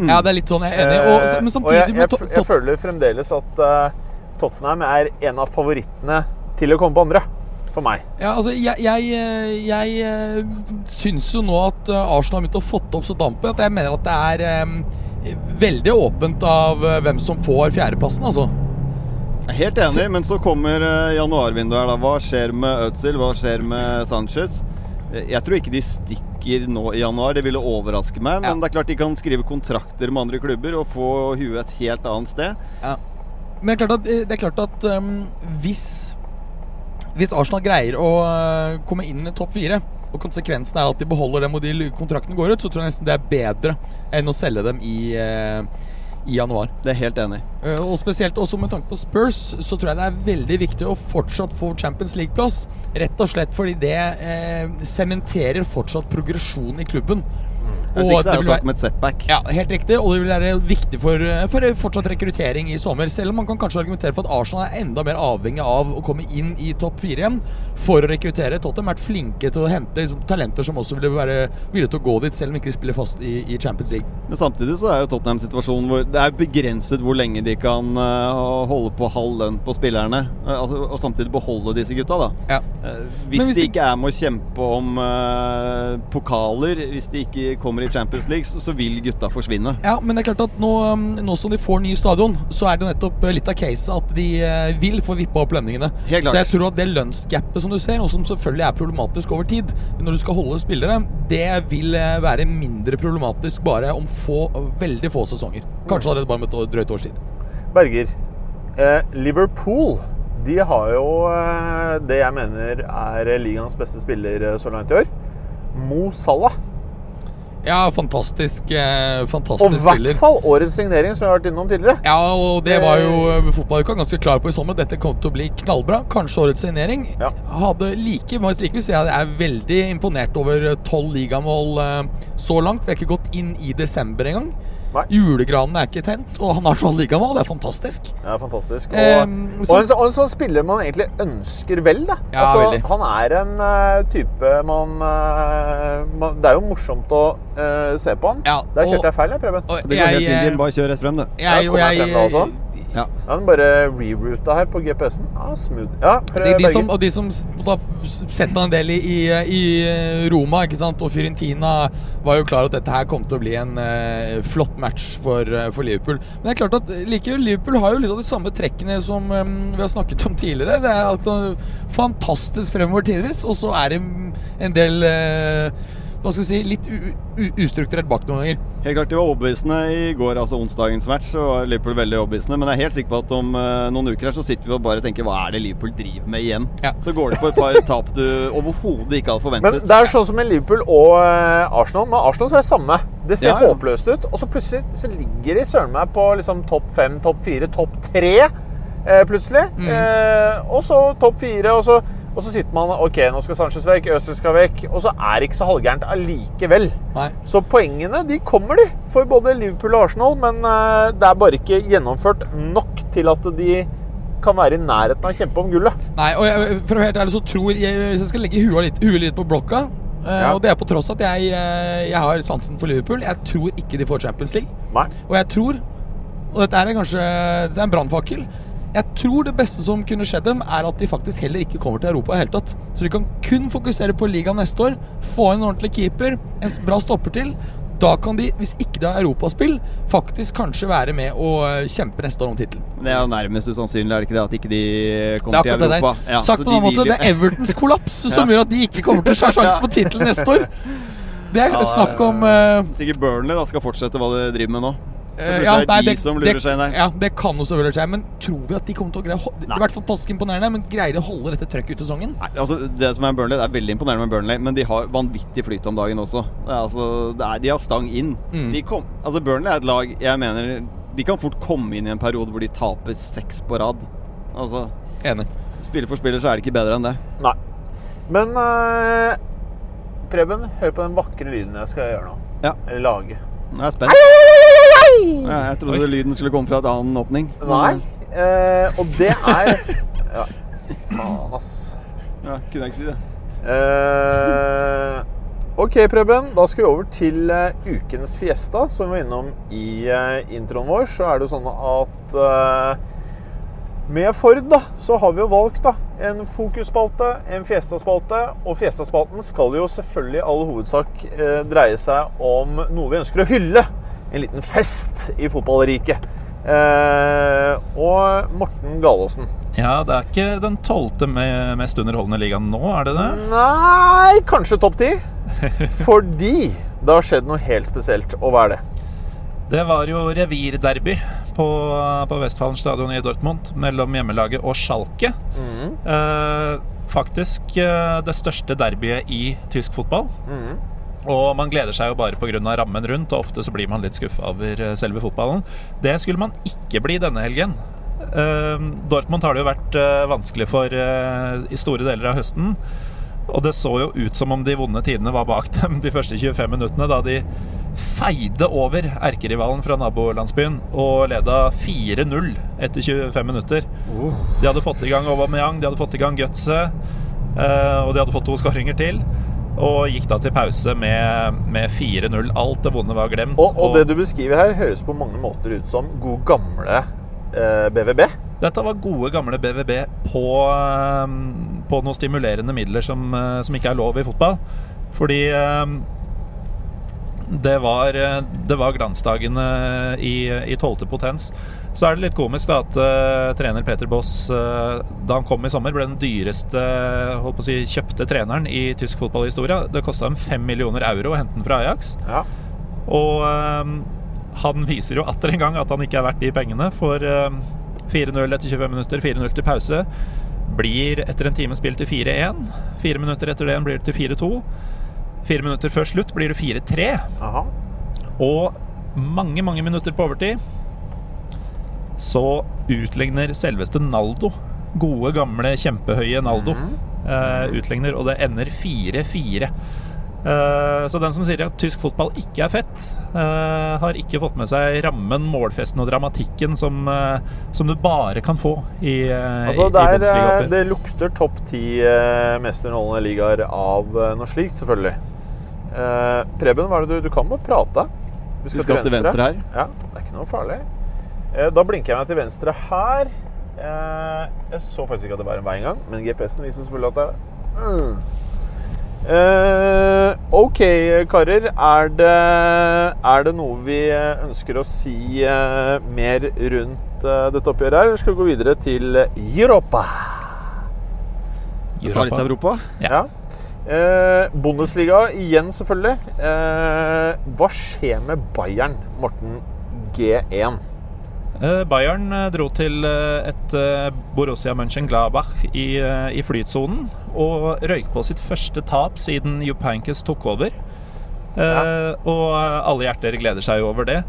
Ja, det er litt sånn jeg er enig. Og, men samtidig og jeg, jeg, jeg, jeg føler fremdeles at uh, Tottenham er en av favorittene til å komme på andre. For meg. Ja, altså, jeg, jeg, eh, jeg eh, syns jo nå at eh, Arsenal har begynt å fått opp så dampen at jeg mener at det er um, veldig åpent av eh, hvem som får fjerdeplassen, altså. Jeg er helt enig, men så kommer eh, januarvinduet her. da Hva skjer med Özil? Hva skjer med Sanchez? Eh, Jeg tror ikke de stikker nå i januar. Det ville overraske meg. Men Ja. det er klart de kan skrive kontrakter med andre klubber og få huet et helt annet sted. Men det er klart at, det er klart at um, hvis Hvis Arsenal greier å uh, komme inn i topp fire, og konsekvensen er at de beholder dem og de kontrakten går ut, så tror jeg nesten det er bedre enn å selge dem i, uh, i januar. Det er helt enig. Uh, og spesielt også med tanke på Spurs, så tror jeg det er veldig viktig å fortsatt få Champions League-plass. Rett og slett fordi det eh, sementerer fortsatt progresjon i klubben. Hvis ikke så er det snakk om et setback. ja, helt riktig. Og det vil være viktig for, eh, for fortsatt rekruttering i sommer. Selv om man kan kanskje argumentere for at Arsenal er enda mer avhengig av å komme inn i topp fire igjen for å rekruttere. Tottenham har vært flinke til å hente liksom, talenter som også ville være villige til å gå dit, selv om ikke de spiller fast i, i Champions League. Men samtidig så er jo Tottenham situasjonen hvor det er begrenset hvor lenge de kan uh, holde på halv lønn på spillerne. eh, altså, og samtidig beholde disse gutta, da. Ja. Uh, hvis, hvis de ikke er med å kjempe om pokaler, hvis de ikke kommer i Champions League, så, så vil gutta forsvinne. Ja, men det er klart at nå, um, nå som de får ny stadion, så er det nettopp eh, litt av caset at de eh, vil få vippa opp lønningene. Helt klart. Så jeg tror at det lønnsgapet som du ser, og som selvfølgelig er problematisk over tid, når du skal holde spillere, det vil eh, være mindre problematisk bare om få, veldig få sesonger. Kanskje allerede bare om et drøyt års tid. Berger. Eh, Liverpool de har jo det jeg mener er ligaens beste spiller så langt i år. Mo Salah. Ja, fantastisk, eh, Og fantastisk i hvert fall årets signering, som vi har vært innom tidligere. Ja, og det var jo eh, fotballuka ganske klar på i sommer. Dette kom til å bli knallbra. Kanskje årets signering. Ja. Hadde like, må jeg er veldig imponert over tolv ligamål eh, så langt. Vi har ikke gått inn i desember engang. Nei. Julegranen er ikke tent, og han er tolv ligamål. Det er fantastisk. Ja, fantastisk. Og, og, så- en, og en sånn spiller man egentlig ønsker vel, da. Ja, veldig. han er en uh, type man, uh, man Det er jo morsomt å uh, se på han. Ja, Der og- kjørte jeg feil, jeg, Preben. Og Det går helt jeg, fint, eh, Bare kjør rett frem, du. jeg, Ja, og jeg jeg? Ja. Ja, den bare rerouta her på GPS-en. Ja, smooth. Ja, De, de som, og de som da setter en del i, i, i Roma ikke sant? og Fyrentina, var jo klar at dette her kom til å bli en uh, flott match for, uh, for Liverpool. Men det er klart at likevel, Liverpool har jo litt av de samme trekkene som um, vi har snakket om tidligere. Det er alt uh, fantastisk fremover tidvis, og så er det en del eh, hva skal vi si, litt u u ustrukturert bak noen ganger. Helt klart de var overbevisende i går, altså onsdagens match. Så var Liverpool veldig overbevisende Men jeg er helt sikker på at om uh, noen uker her så sitter vi og bare tenker hva er det Liverpool driver med igjen? Ja. Så går det på et par tap du overhodet ikke hadde forventet. Men det er sånn som med Liverpool og eh, Arsenal. Med Arsenal så er det samme. Det ser Ja, ja. håpløst ut. Og så plutselig så ligger de søren meg på liksom topp fem, topp fire, topp tre eh, plutselig. Mm. Eh, og så topp fire, og så, og så sitter man Ok, nå skal Sanchez vekk, Øzil skal vekk. Og så er det ikke så halvgærent allikevel. Nei. Så poengene de kommer, de, for både Liverpool og Arsenal. Men eh, det er bare ikke gjennomført nok til at de kan være i nærheten av å kjempe om gullet. Nei, og jeg, for å være helt ærlig så tror jeg Hvis jeg skal legge huet litt, huet litt på blokka eh, Ja. Og det er på tross at jeg, eh, jeg har sansen for Liverpool. Jeg tror ikke de får Champions League. Nei. Og jeg tror Og dette er kanskje Det er en brannfakkel. Jeg tror det beste som kunne skjedd dem, er at de faktisk heller ikke kommer til Europa i det hele tatt. Så de kan kun fokusere på ligaen neste år, få en ordentlig keeper, en bra stopper til. Da kan de, hvis ikke de har europaspill, faktisk kanskje være med og eh, kjempe neste år om tittelen. Det er jo nærmest usannsynlig, er det ikke det? At ikke de Det er kommer til Europa? det. Ja, Sagt på en annen måte, det er Evertons kollaps som gjør at de ikke kommer til å ha sjanse på tittelen neste år. Det er Ja, snakk om uh, Sikkert Burnley da skal fortsette hva de driver med nå. Så ja, plutselig er nei, det de som lurer seg inn der. Ja, det kan jo selvfølgelig skje. Men tror vi at de kommer til å greie Det har vært fantastisk imponerende, men greier de å holde dette trøkket ut sesongen? Nei, altså Det som er Burnley, det er veldig imponerende med Burnley, men de har vanvittig flyt om dagen også. Det er, altså, det er, de har stang inn. Mm. De kom, altså Burnley er et lag jeg mener De kan fort komme inn i en periode hvor de taper seks på rad. Altså Enig. Spiller for spiller så er det ikke bedre enn det. Nei. Men eh, Preben, hør på den vakre lyden jeg skal gjøre nå. Ja. Eller lage. Nå er jeg spent. Ja, jeg trodde lyden skulle komme fra et annen åpning. Nei. eh, og det er ja. Faen, ass. Ja, kunne jeg ikke si det. Eh, ok, Preben. Da skal vi over til uh, ukens fiesta, som vi var innom i uh, introen vår. Så er det jo sånn at eh, med Ford da, så har vi jo valgt da, en fokusspalte, en fiestaspalte. Og fiestaspalten skal jo selvfølgelig i all hovedsak eh, dreie seg om noe vi ønsker å hylle. En liten fest i fotballriket. Eh, og Morten Galaasen. Ja, det er ikke den tolvte me- mest underholdende ligaen nå, er det det? Nei, kanskje topp ti. Fordi det har skjedd noe helt spesielt. Og hva er det? Det var jo revirderby på, på Westfallen stadion i Dortmund mellom hjemmelaget og Schalke. Mm. Eh, faktisk eh, det største derbyet i tysk fotball. Mm. Og man gleder seg jo bare pga. rammen rundt, og ofte så blir man litt skuffa over eh, selve fotballen. Det skulle man ikke bli denne helgen. Eh, Dortmund har det jo vært eh, vanskelig for eh, i store deler av høsten. Og det så jo ut som om de vonde tidene var bak dem de første 25 minuttene, da de feide over erkerivalen fra nabolandsbyen og leda 4-0 etter 25 minutter. De hadde fått i gang Aubameyang, de hadde fått i gang Götze, eh, og de hadde fått to skåringer til. Og gikk da til pause med, med 4-0. Alt det vonde var glemt. Og, og det du beskriver her, høres på mange måter ut som god gamle BVB. Dette var gode, gamle BVB på, eh, på noen stimulerende midler som, eh, som ikke er lov i fotball. Fordi eh, det var, eh, det var glansdagene i, tolvte potens. Så er det litt komisk da at uh, trener Peter Boss uh, da han kom i sommer, ble den dyreste holdt på å si, kjøpte treneren i tysk fotballhistorie. Det kosta dem fem millioner euro å hente den fra Ajax. Ja. Og eh, han viser jo atter en gang at han ikke er verdt de pengene. For eh, 4-0 etter 25 minutter, 4-0 til pause. Blir etter en time spilt til 4-1. Fire minutter etter det blir det til 4-2. Fire minutter før slutt blir det 4-3. Og mange, mange minutter på overtid så utligner selveste Naldo. Gode, gamle, kjempehøye Naldo. eh, utligner, og det ender 4-4. Eh, så den som sier at tysk fotball ikke er fett, eh, har ikke fått med seg rammen, målfesten og dramatikken som, eh, som du bare kan få i, Altså, i, det, i det lukter topp ti mest underholdende ligaer av noe slikt, selvfølgelig. Eh, Preben, hva er det du, du kan bare prate. Vi skal til venstre her. Ja, det er ikke noe farlig. Eh, Da blinker jeg meg til venstre her. Eh, Jeg så faktisk ikke at det var en vei engang, men GPS-en viser selvfølgelig at det er Eh, Ok, karer. Er det, er det noe vi eh, ønsker å si uh, mer rundt uh, dette oppgjøret her, eller skal vi gå videre til Europa? Europa. Ta litt Europa. Ja. Eh, Bundesliga igjen, selvfølgelig. Eh, hva skjer med Bayern, Morten G1? Eh, Bayern eh, dro til eh, et Borussia Mönchengladbach i, i flytsonen og røyk på sitt første tap siden Jupp Heynckes tok over. Eh, Og alle hjerter gleder seg jo over det.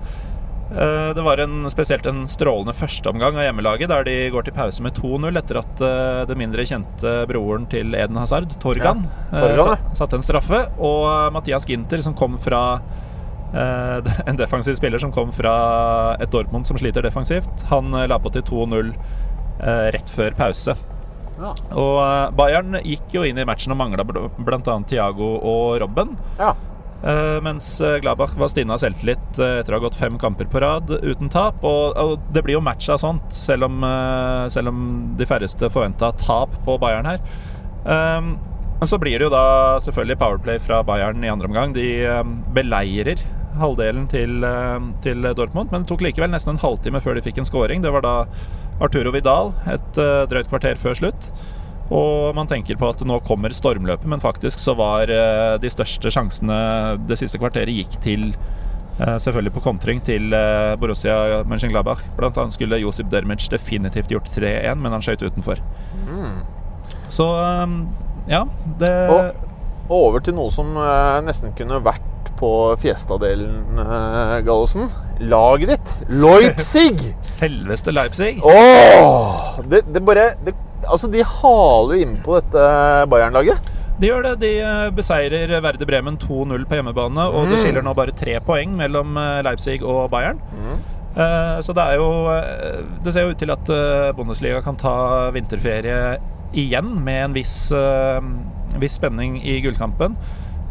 Eh, Det var en, spesielt en strålende førsteomgang av hjemmelaget, der de går til pause med 2-0 etter at den mindre kjente broren til Eden Hazard, Torgan, Ja, Torgan, satte en straffe. Og Mathias Ginter, som kom fra en defensiv spiller som kom fra et Dortmund som sliter defensivt, han eh, la på til 2-0 eh, rett før pause. Ja. Og eh, Bayern gikk jo inn i matchen og mangla bl.a. Thiago og Robben. Ja. Eh, mens eh, Gladbach var stinna selvtillit eh, etter å ha gått fem kamper på rad uten tap. Og, det blir jo match av sånt, selv om, eh, selv om de færreste forventa tap på Bayern her. Men så blir det jo da selvfølgelig powerplay fra Bayern i andre omgang. De eh, beleirer halvdelen til, eh, til Dortmund, men det tok likevel nesten en halvtime før de fikk en scoring. Det var da Arturo Vidal et eh, drøyt kvarter før slutt. Og man tenker på at nå kommer stormløpet, men faktisk så var eh, de største sjansene det siste kvarteret gikk til Selvfølgelig på kontring til Borussia Mönchengladbach. Blant annet skulle Josip Dermic definitivt gjort 3-1, men han skøyt utenfor. Så eh, ja, det Og, over til noe som nesten kunne vært på Fiesta-delen, eh, Gallosen. Laget ditt, Leipzig! Selveste Leipzig. Åh! Det, det bare det, Altså, de haler jo innpå dette Bayern-laget. De gjør det. De eh, beseirer Verde Bremen 2-0 på hjemmebane, og det skiller nå bare tre poeng mellom eh, Leipzig og Bayern. Mm. Så det er jo Det ser jo ut til at Bundesliga kan ta vinterferie igjen med en viss, viss spenning i gullkampen.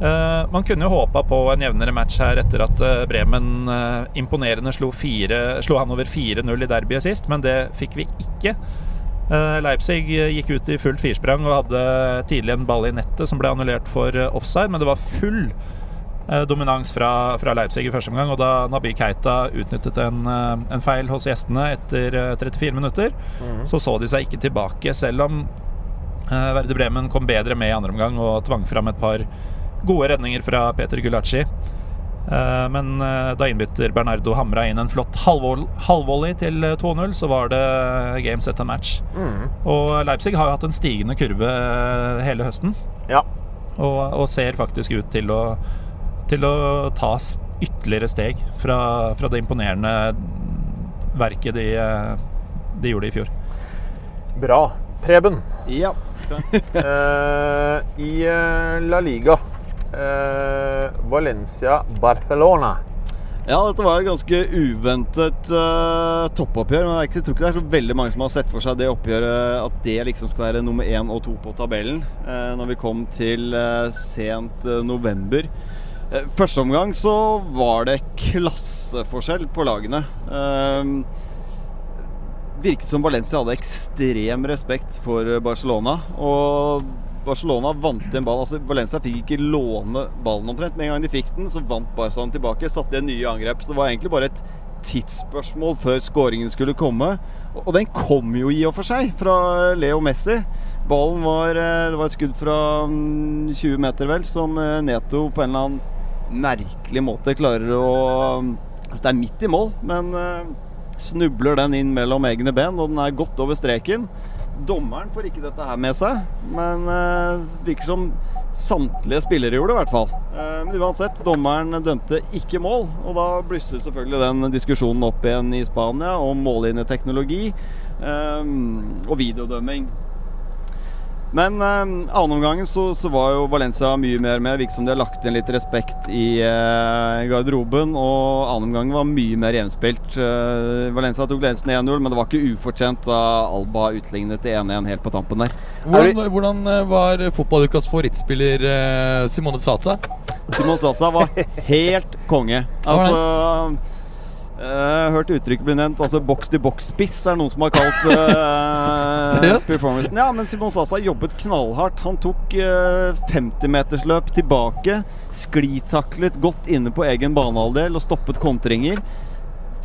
Eh, Man kunne jo håpa på en jevnere match her etter at eh, Bremen eh, imponerende slo, fire, slo Hanover 4-0 i derbyet sist, men det fikk vi ikke. Leipzig gikk ut i fullt firsprang og hadde tidlig en ball i nettet som ble annullert for offside, men det var full dominans fra, fra Leipzig i første omgang. Og da Nabi Keita utnyttet en, en feil hos gjestene etter eh, 34 minutter, så så de seg ikke tilbake, selv om Verde Bremen kom bedre med i andre omgang og tvang fram et par gode redninger fra Peter Gulacci. Eh, Men eh, da innbytter Bernardo hamra inn en flott halvvolley til eh, 2-0, så var det game set and match. Og Leipzig har jo hatt en stigende kurve eh, hele høsten, Ja. og, og ser faktisk ut til å, til å ta ytterligere steg fra, fra det imponerende verket de, eh, de gjorde i fjor. Bra. Preben, Ja. uh, i eh, La Liga eh, Valencia-Barcelona. Ja, dette var et ganske uventet uh, toppoppgjør. Men jeg tror ikke det er så veldig mange som har sett for seg det oppgjøret at det liksom skal være nummer én og to på tabellen uh, når vi kom til uh, sent eh, november. Eh, første omgang så var det klasseforskjell på lagene. Eh, virket som Valencia hadde ekstrem respekt for eh, Barcelona. Og Barcelona vant en ball. altså Valencia fikk ikke låne ballen omtrent. Med en gang de fikk den, så vant Barca den tilbake. Satte en nye angrep. Så det var egentlig bare et tidsspørsmål før skåringen skulle komme. Og den kom jo i og for seg fra Leo Messi. Ballen var eh, Det var et skudd fra mm, 20 meter, vel, som eh, Neto på en eller annen merkelig måte klarer å Altså, det er midt i mål, men eh, snubler den inn mellom egne ben, og den er godt over streken. Dommeren får ikke dette her med seg, men eh, virker som samtlige spillere gjorde det, i hvert fall. Eh, men uansett, dommeren dømte ikke mål, og da blusser selvfølgelig den diskusjonen opp igjen i Spania om mållinjeteknologi eh, og videodømming. Men eh, annenomgangen så, så var jo Valencia mye mer med. Virket som de har lagt inn litt respekt i eh, garderoben. Og annenomgangen var mye mer jevnspilt. Eh, Valencia tok ledelsen 1-0, men det var ikke ufortjent da Alba utlignet til 1-1 helt på tampen der. Hvordan, hvordan eh, var fotballukas favorittspiller eh, Simone Satsa? Simone Sasa var helt konge. Altså Jeg har hørt uttrykket bli nevnt. Altså boks-til-boks-spiss er noen som har kalt uh, Seriøst? performancen. Ja, men Simon Sasa jobbet knallhardt. Han tok uh, 50-metersløp tilbake, sklitaklet godt inne på egen banehalvdel og stoppet kontringer.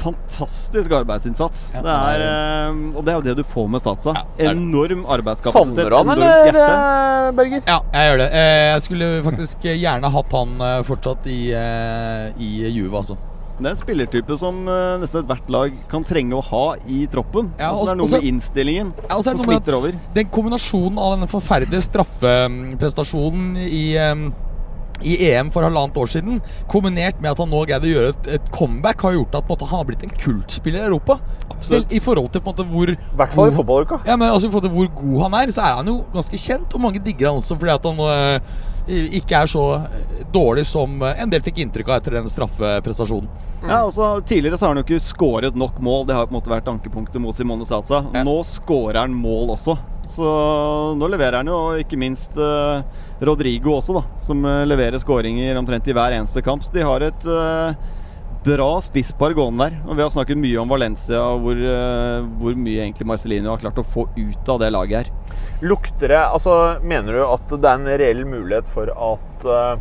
Fantastisk arbeidsinnsats. Ja, det er, det eh, og det er jo det du får med Statsa. Ja, det det. Enorm arbeidskapasitet. Savner han, eller, eh, Berger? Ja, jeg gjør det. Eh, Jeg skulle faktisk gjerne hatt han eh, fortsatt i, eh, i Juve, altså. Det er en spillertype som uh, nesten ethvert lag kan trenge å ha i troppen. Ja, altså, det er noe også, med innstillingen Ja, som smitter over. Den kombinasjonen av denne forferdelige straffeprestasjonen i, em, i EM for halvannet år siden, kombinert med at han nå greide å gjøre et, et comeback, har gjort at på en måte, han har blitt en kultspiller i Europa. Absolutt. Vel, I forhold til på en måte hvor I hvert fall i fotballuka. Ja, men altså I forhold til hvor god han er, så er han jo ganske kjent. Og mange digger han også fordi at han eh, ikke er så eh, dårlig som eh, en del fikk inntrykk av etter den straffeprestasjonen. Ja, altså, tidligere så har han jo ikke skåret nok mål. Det har på en måte vært ankepunktet mot Simone Satsa. Nå skårer han mål også. Så nå leverer han jo, ikke minst eh, Rodrigo også, da. Som eh, leverer skåringer omtrent i hver eneste kamp. Så de har et eh, bra spisspar gående der. Og vi har snakket mye om Valencia og hvor, eh, hvor mye egentlig Marcelino har klart å få ut av det laget her. Lukter det Altså, mener du at det er en reell mulighet for at uh,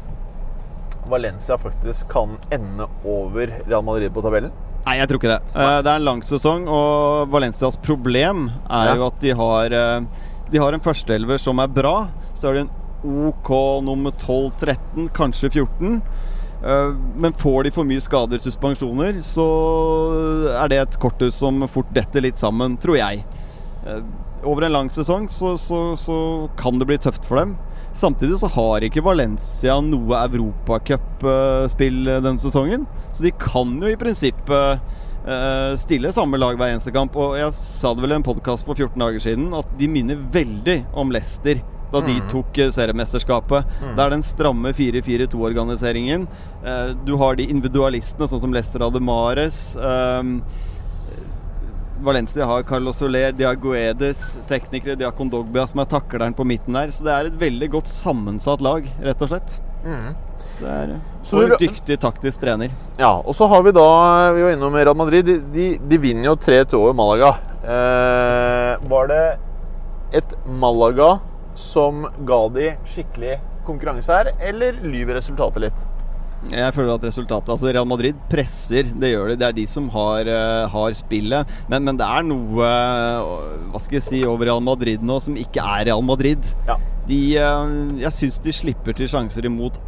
Valencia faktisk kan ende over Real Madrid på tabellen? Nei, jeg tror ikke det. Uh, det er en lang sesong, og Valencias problem er Ja. jo at de har uh, De har en førsteelver som er bra. Så er det en OK nummer 12-13, kanskje 14. Eh, Men får de for mye skader, suspensjoner, så er det et korthus som fort detter litt sammen, tror jeg. Eh, Over en lang sesong så, så, så kan det bli tøft for dem. Samtidig så har ikke Valencia noe europacupspill denne sesongen. Så de kan jo i prinsippet eh, stille samme lag hver eneste kamp. Og jeg sa det vel i en podkast for 14 dager siden at de minner veldig om Leicester da de tok seriemesterskapet. seriemesterskapet. Det er den stramme 4-4-2-organiseringen. Eh, du har de individualistene, sånn som Lester hadde Mares. Um, Valencia har Carlos Soler, de har Guedes, teknikere, de har Kondogbia som er takleren på midten der. Så det er et veldig godt sammensatt lag, rett og slett. Det er Så og du- en dyktig taktisk trener. Ja, og så har vi da Vi var innom Real Madrid. De, de, de vinner jo 3-2 over Malaga. Eh, var det et Malaga som ga de skikkelig konkurranse her, eller lyver resultatet litt? Jeg føler at resultatet Altså Real Madrid presser, det gjør de. Det er de som har, eh, har spillet. Men, men det er noe eh, Hva skal jeg si over Real Madrid nå som ikke er Real Madrid. Ja. De, eh, jeg syns de slipper til sjanser imot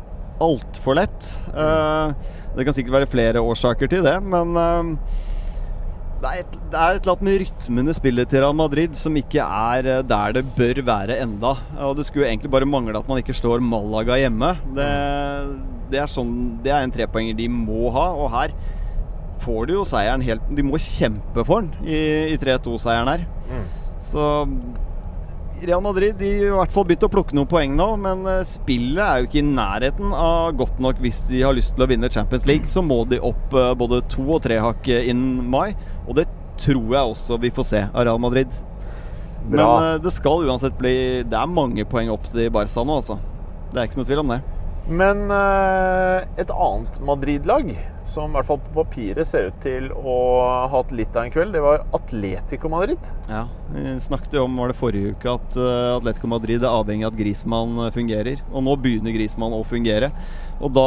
altfor lett. Det kan sikkert være flere årsaker til det, men det er, et, det er et eller annet med rytmen i spillet til Real Madrid som ikke er eh, der det bør være enda. Og det skulle egentlig bare mangle at man ikke slår Malaga hjemme. Det, det, er, sånn, det er en trepoenger de må ha, og her får de jo seieren helt De må kjempe for den i, i 3-2-seieren her. Så Real Madrid de har i hvert fall begynt å plukke noen poeng nå, men eh, spillet er jo ikke i nærheten av godt nok hvis de har lyst til å vinne Champions League. Så må de opp eh, både to og tre hakk innen mai, og det tror jeg også vi får se av Real Madrid. Men Bra. eh, det skal uansett bli Det er mange poeng opp til Barca nå, altså. Det er ikke noe tvil om det. Men eh, et annet Madrid-lag, som i hvert fall på papiret ser ut til å ha hatt litt av en kveld, det var Atletico Madrid. Ja, Vi snakket jo om var det forrige uke at eh, Atletico Madrid er avhengig av at Griezmann eh, fungerer. Og nå begynner Grismann å fungere. Og da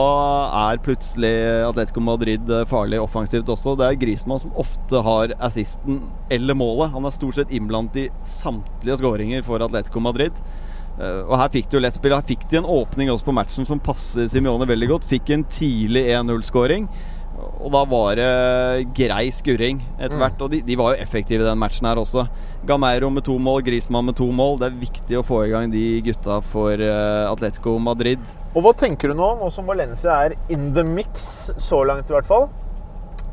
er plutselig Atletico Madrid farlig offensivt også. Det er Grismann som ofte har assisten eller målet. Han er stort sett innblandet i samtlige skåringer for Atletico Madrid. Eh, Og her fikk de jo lett spill. Her fikk de en åpning også på matchen som passer Simione veldig godt. Fikk en tidlig 1-0-skåring. Og da var det grei skurring etter hvert. Og de, de var jo effektive i den matchen her også. Gameiro med to mål, Grismann med to mål. Det er viktig å få i gang de gutta for eh, Atletico Madrid. Og hva tenker du nå, nå som Valencia er in the mix, så langt i hvert fall?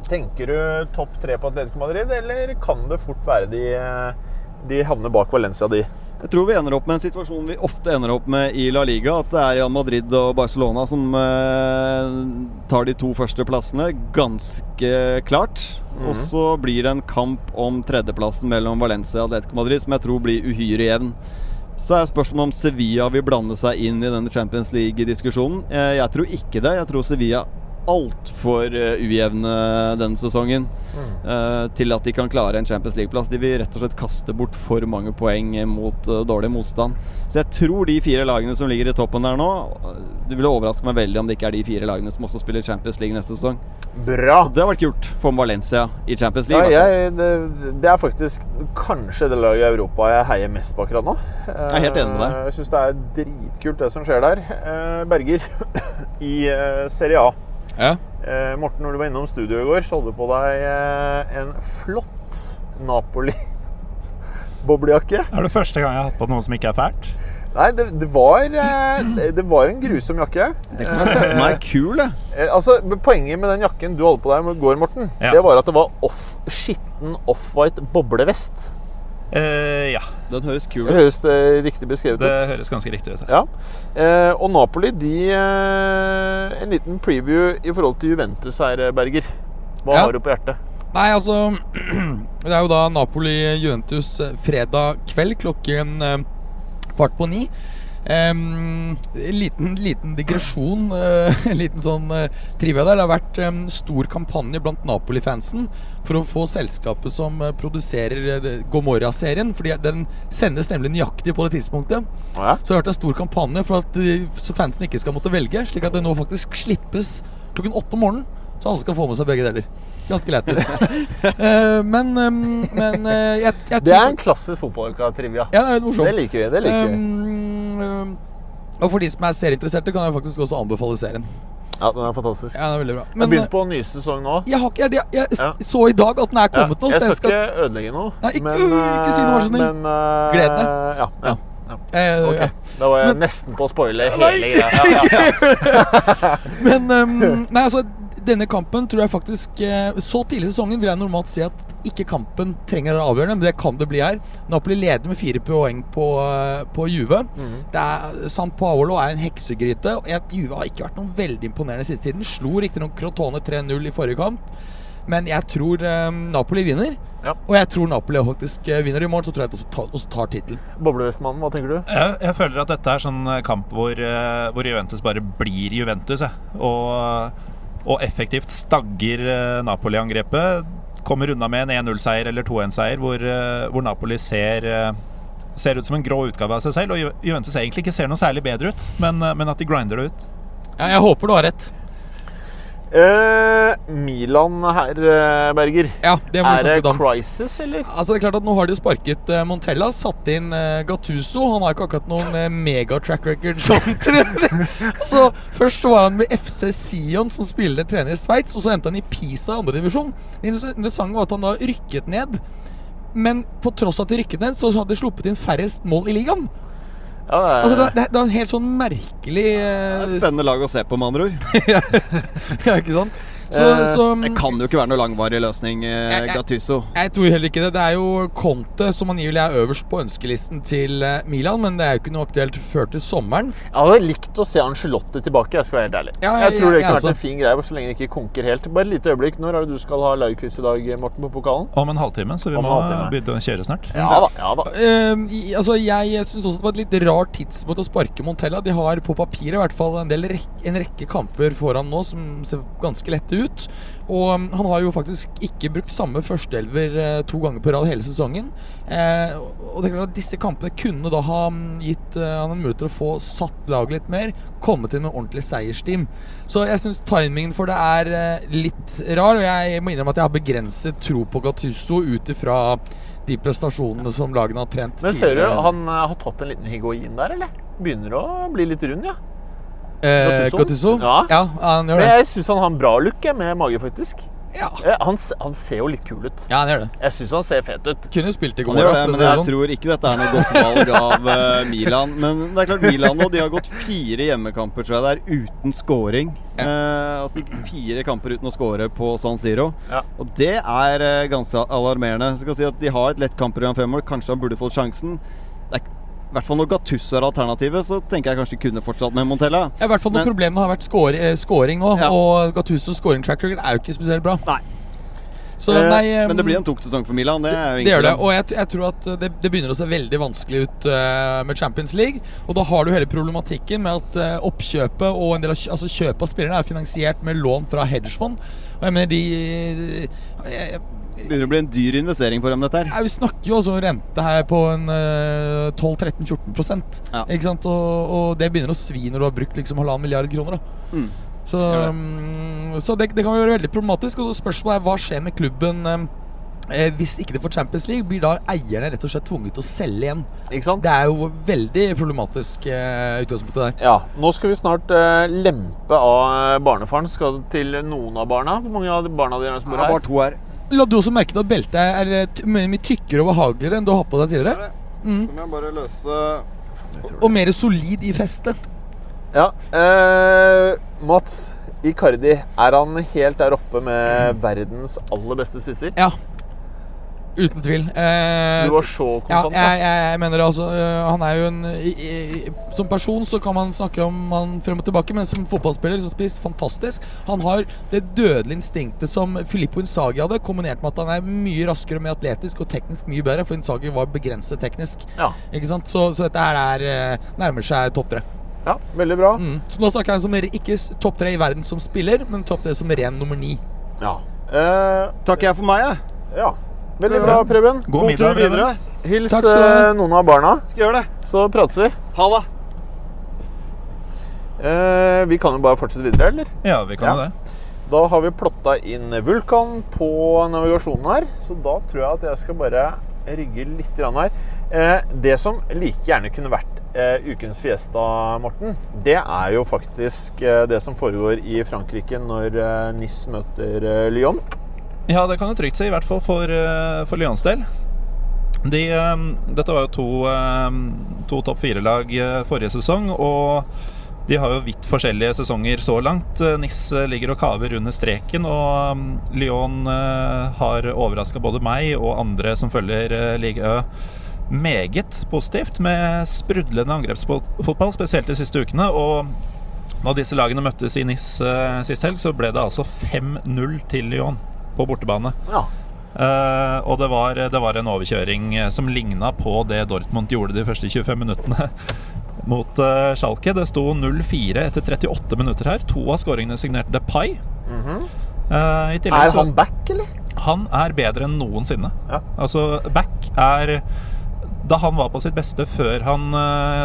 Tenker du topp tre på Atletico Madrid, eller kan det fort være de, de havner bak Valencia, de? Jeg tror vi ender opp med en situasjon vi ofte ender opp med i La Liga. At det er Real Madrid og Barcelona som eh, tar de to første plassene, ganske klart. Og så blir det en kamp om tredjeplassen mellom Valencia og Atletico Madrid som jeg tror blir uhyre jevn. Så er spørsmålet om Sevilla vil blande seg inn i denne Champions League-diskusjonen. Eh, jeg tror ikke det. Jeg tror Sevilla altfor uh, ujevne denne sesongen eh, til at de kan klare en Champions League-plass. De vil rett og slett kaste bort for mange poeng mot uh, dårlig motstand. Så jeg tror de fire lagene som ligger i toppen der nå Det ville overraske meg veldig om det ikke er de fire lagene som også spiller Champions League neste sesong. Bra. Det har vært kult for Valencia i Champions League. Ja, jeg, det, det er faktisk kanskje det laget i Europa jeg heier mest på akkurat nå. Jeg er helt enig med deg. Jeg syns det er dritkult det som skjer der. Eh, Berger, i eh, Serie A. Ja. Eh, Morten, når du var innom studio i går, så hadde du på deg eh, en flott Napoli boblejakke. Er det første gang jeg har hatt på noe som ikke er fælt? Nei, det, det, var, eh, det- det var en grusom jakke. Det kan jeg se for meg er kul, det. Eh, altså, Poenget med den jakken du holdt på deg i går, Morten, Ja. det var at det var off, skitten off-white boblevest. Eh, ja, Den høres kul Det ut. høres det riktig beskrevet det ut? høres ganske riktig ut. Ja. Eh, og Napoli, de eh, En liten preview i forhold til Juventus her, Berger. Hva Ja. har du på hjertet? Nei, altså Det er jo da Napoli-Juventus eh, fredag kveld klokken eh, kvart på ni. En liten, liten digresjon, Uh, en liten sånn uh, trivia der. Det har vært um, stor kampanje blant Napoli-fansen for å få selskapet som uh, produserer uh, Gomorra-serien. Fordi den sendes nemlig nøyaktig på det tidspunktet. Ja. Så det har vært en stor kampanje for at så fansen ikke skal måtte velge, slik at det nå faktisk slippes klokken åtte om morgenen. Så alle skal få med seg begge deler. Ganske lættis. Eh, men men eh, jeg, jeg Det er en klassisk fotballtrivia. Ja, det er litt morsomt. Det liker vi. det liker vi. Um, og for de som er serieinteresserte, kan jeg faktisk også anbefale serien. Ja, Den er fantastisk. Ja, den er veldig bra. Jeg Men begynte på på ny sesong nå. jeg, har ikke, jeg, jeg, jeg Ja. så i dag at den er kommet nå. jeg så skal ikke ødelegge noe. Nei, ikke- øh, ikke si noe, vær så snill. Men, uh, Gled deg. Ja, ja. ja. eh, okay. ja. Da var jeg Men- nesten på å spoile hele greia. Ja, ja, ja. Men um, Nei, altså denne kampen tror jeg faktisk eh, Så tidlig i sesongen vil jeg normalt si at ikke kampen trenger å være avgjørende, men det kan det bli her. Napoli leder med fire poeng på, eh, på Juve. Mm. Er, San Paolo er en heksegryte. og Juve har ikke vært noen veldig imponerende siste tiden. Slo riktignok Crotone 3-0 i forrige kamp, men jeg tror eh, Napoli vinner. Ja. Og jeg tror Napoli faktisk vinner i morgen, så tror jeg at de også tar, også tar tittelen. Boblevestmannen, hva tenker du? Jeg, jeg føler at dette er sånn kamp hvor, hvor Juventus bare blir Juventus. Jeg. Og, og effektivt stagger eh, Napoli-angrepet. Kommer unna med en 1-0-seier eller 2-1-seier hvor, eh, hvor Napoli ser eh, Ser ut som en grå utgave av seg selv, og Juventus egentlig ikke ser noe særlig bedre ut, men, men at de grinder det ut. Ja, jeg håper du har rett. Eh, Milan her, eh, Berger. Ja, det må Er det crisis, eller? Altså det er klart at Nå har de sparket uh, Montella, satt inn uh, Gattuso. Han har ikke akkurat noen uh, mega-track record som trener. så Først så var han med FC Sion, som spiller trener i Sveits, og så endte han i Pisa andredivisjon. Det interessante var at han da rykket ned. Men på tross av at de rykket ned, så hadde de sluppet inn færrest mål i ligaen. Ja, det er, Altså Det, er, det er en helt sånn merkelig Det eh, er et spennende lag å se på, med andre ord. ja, ikke sant? Så, Eh, så Det kan jo ikke være noe langvarig løsning, eh, Jeg- jeg- Gattuso. Jeg tror heller ikke det. Det er jo Conte som angivelig er øverst på ønskelisten til eh, Milan, men det er jo ikke noe aktuelt før til sommeren. Jeg hadde likt å se Angelotte tilbake, jeg skal være helt ærlig. Ja, jeg, jeg- tror det jeg- kunne jeg vært en fin greie, så lenge det ikke konker helt. Bare et lite øyeblikk. Når er det du skal ha livequiz i dag, Morten, på pokalen? Om en halvtime, så vi Om må begynne å kjøre snart. Ja da. ja da. Eh, altså Jeg syns også det var et litt rart tidspunkt å sparke Montella. De har på papiret i hvert fall en, del rek en rekke kamper foran nå som ser ganske lette ut. Og um, han har jo faktisk ikke brukt samme førsteelver eh, to ganger på rad hele sesongen. Eh, og det er klart at disse kampene kunne da ha mm, gitt eh, han en mulighet til å få satt laget litt mer. Kommet inn med ordentlig seiersteam. Så jeg syns timingen for det er eh, litt rar. Og jeg må innrømme at jeg har begrenset tro på Gattuso ut ifra de prestasjonene som lagene har trent Men ser du, tidligere. han eh, har tatt en liten higuin der, eller? Begynner å bli litt rund, ja. Eh, Gattuso? Ja. ja, han gjør det. Men jeg syns han har en bra look med mage, faktisk. Ja, Eh, Han, han ser jo litt kul ut. ja han gjør det. Jeg syns han ser fet ut. Kunne spilt i går, da, det, men jeg sånn. tror ikke dette er noe godt valg av uh, Milan. Men det er klart Milan nå, de har gått fire hjemmekamper tror jeg det er, uten scoring. Eh, altså Fire kamper uten å score på San Siro. Ja. Og det er uh, ganske alarmerende. Så skal si at De har et lett kampprogram fremover. Kanskje han burde fått sjansen. Det er, I hvert fall når Gattusso er alternativet, så tenker jeg kanskje de kunne fortsatt med Montella. Ja, I hvert fall når Men- problemet har vært score, eh, scoring nå. Ja. Og Gattusos scoring track record er jo ikke spesielt bra. Nei. Så Eh, nei um, Men det blir en tok sesong for Milan. Det det gjør det, og jeg, jeg tror at det, det begynner å se veldig vanskelig ut uh, med Champions League. Og da har du hele problematikken med at uh, oppkjøpet og en del av altså kjøpet av spillerne er finansiert med lån fra hedgefond. Og jeg mener de jeg, begynner å bli en dyr investering for dem, dette her. Ja, vi snakker jo også om rente her på en eh, 12-13-14 Ja. Ikke sant? Og, og det begynner å svi når du har brukt liksom halvannen milliard kroner. Da. Mm. Så, mm, så det, det kan være veldig problematisk. Og spørsmålet er hva skjer med klubben um, eh, hvis ikke de får Champions League? Blir da eierne rett og slett tvunget til å selge igjen? Ikke sant? Det er jo veldig problematisk eh, utgangspunktet der. Ja, Nå skal vi snart eh, lempe av eh, barnefaren. Skal til noen av barna. Hvor mange av barna dine er det som Det bor er her? bare to her. La du også merke til at beltet er eh, mye tykkere og behageligere enn du har hatt på deg tidligere? Så må jeg bare løse Og mer solid i festet. Ja, eh, Mats Icardi, er han helt der oppe med verdens aller beste spisser? Ja. Uten tvil. Eh, Du var så Ja, kontant. jeg, jeg mener det altså øh, Han er jo en i, i, Som person så kan man snakke om han frem og tilbake, men som fotballspiller, som spiss, fantastisk. Han har det dødelige instinktet som Filippo Insagi hadde, kombinert med at han er mye raskere og mer atletisk og teknisk mye bedre, for Insagi var begrenset teknisk. Ja. Ikke sant? Så, så dette her er øh, nærmer seg topp tre. ja, veldig bra. Mm. Så nå snakker jeg som ikke topp tre i verden som spiller, men topp tre som ren nummer ni. Ja. Eh, Takker jeg for meg, jeg. ja. Veldig bra, Preben. God God middag tur videre. Hils eh, noen av barna, så prates vi. Ha det. Eh, vi kan jo bare fortsette videre, eller? Ja, vi kan jo Ja. det. Da har vi plotta inn Vulkan på navigasjonen her, så da tror jeg at jeg skal bare rygge litt her. Eh, det som like gjerne kunne vært eh, ukens fiesta, Morten, det er jo faktisk eh, det som foregår i Frankrike når eh, NIS møter eh, Lyon. Ja, det kan du trygt si, i hvert fall for, eh, for Lyons del. De, eh, dette var jo to, eh, to topp fire-lag forrige sesong, og de har jo vidt forskjellige sesonger så langt. Niss ligger og kaver under streken, og Lyon har overraska både meg og andre som følger Ligue meget positivt, med sprudlende angrepsfotball, spesielt de siste ukene. og da disse lagene møttes i Niss sist helg, så ble det altså 5-0 til Lyon på bortebane. Ja. Uh, og det var, det var en overkjøring eh, som ligna på det Dortmund gjorde de første 25 minuttene mot uh, Schalke. Det sto 0-4 etter 38 minutter her. To av skåringene signerte Depay. Mm -hmm. uh, Er han back, eller? han er bedre enn noensinne. Ja. Altså, Back er Da han var på sitt beste før han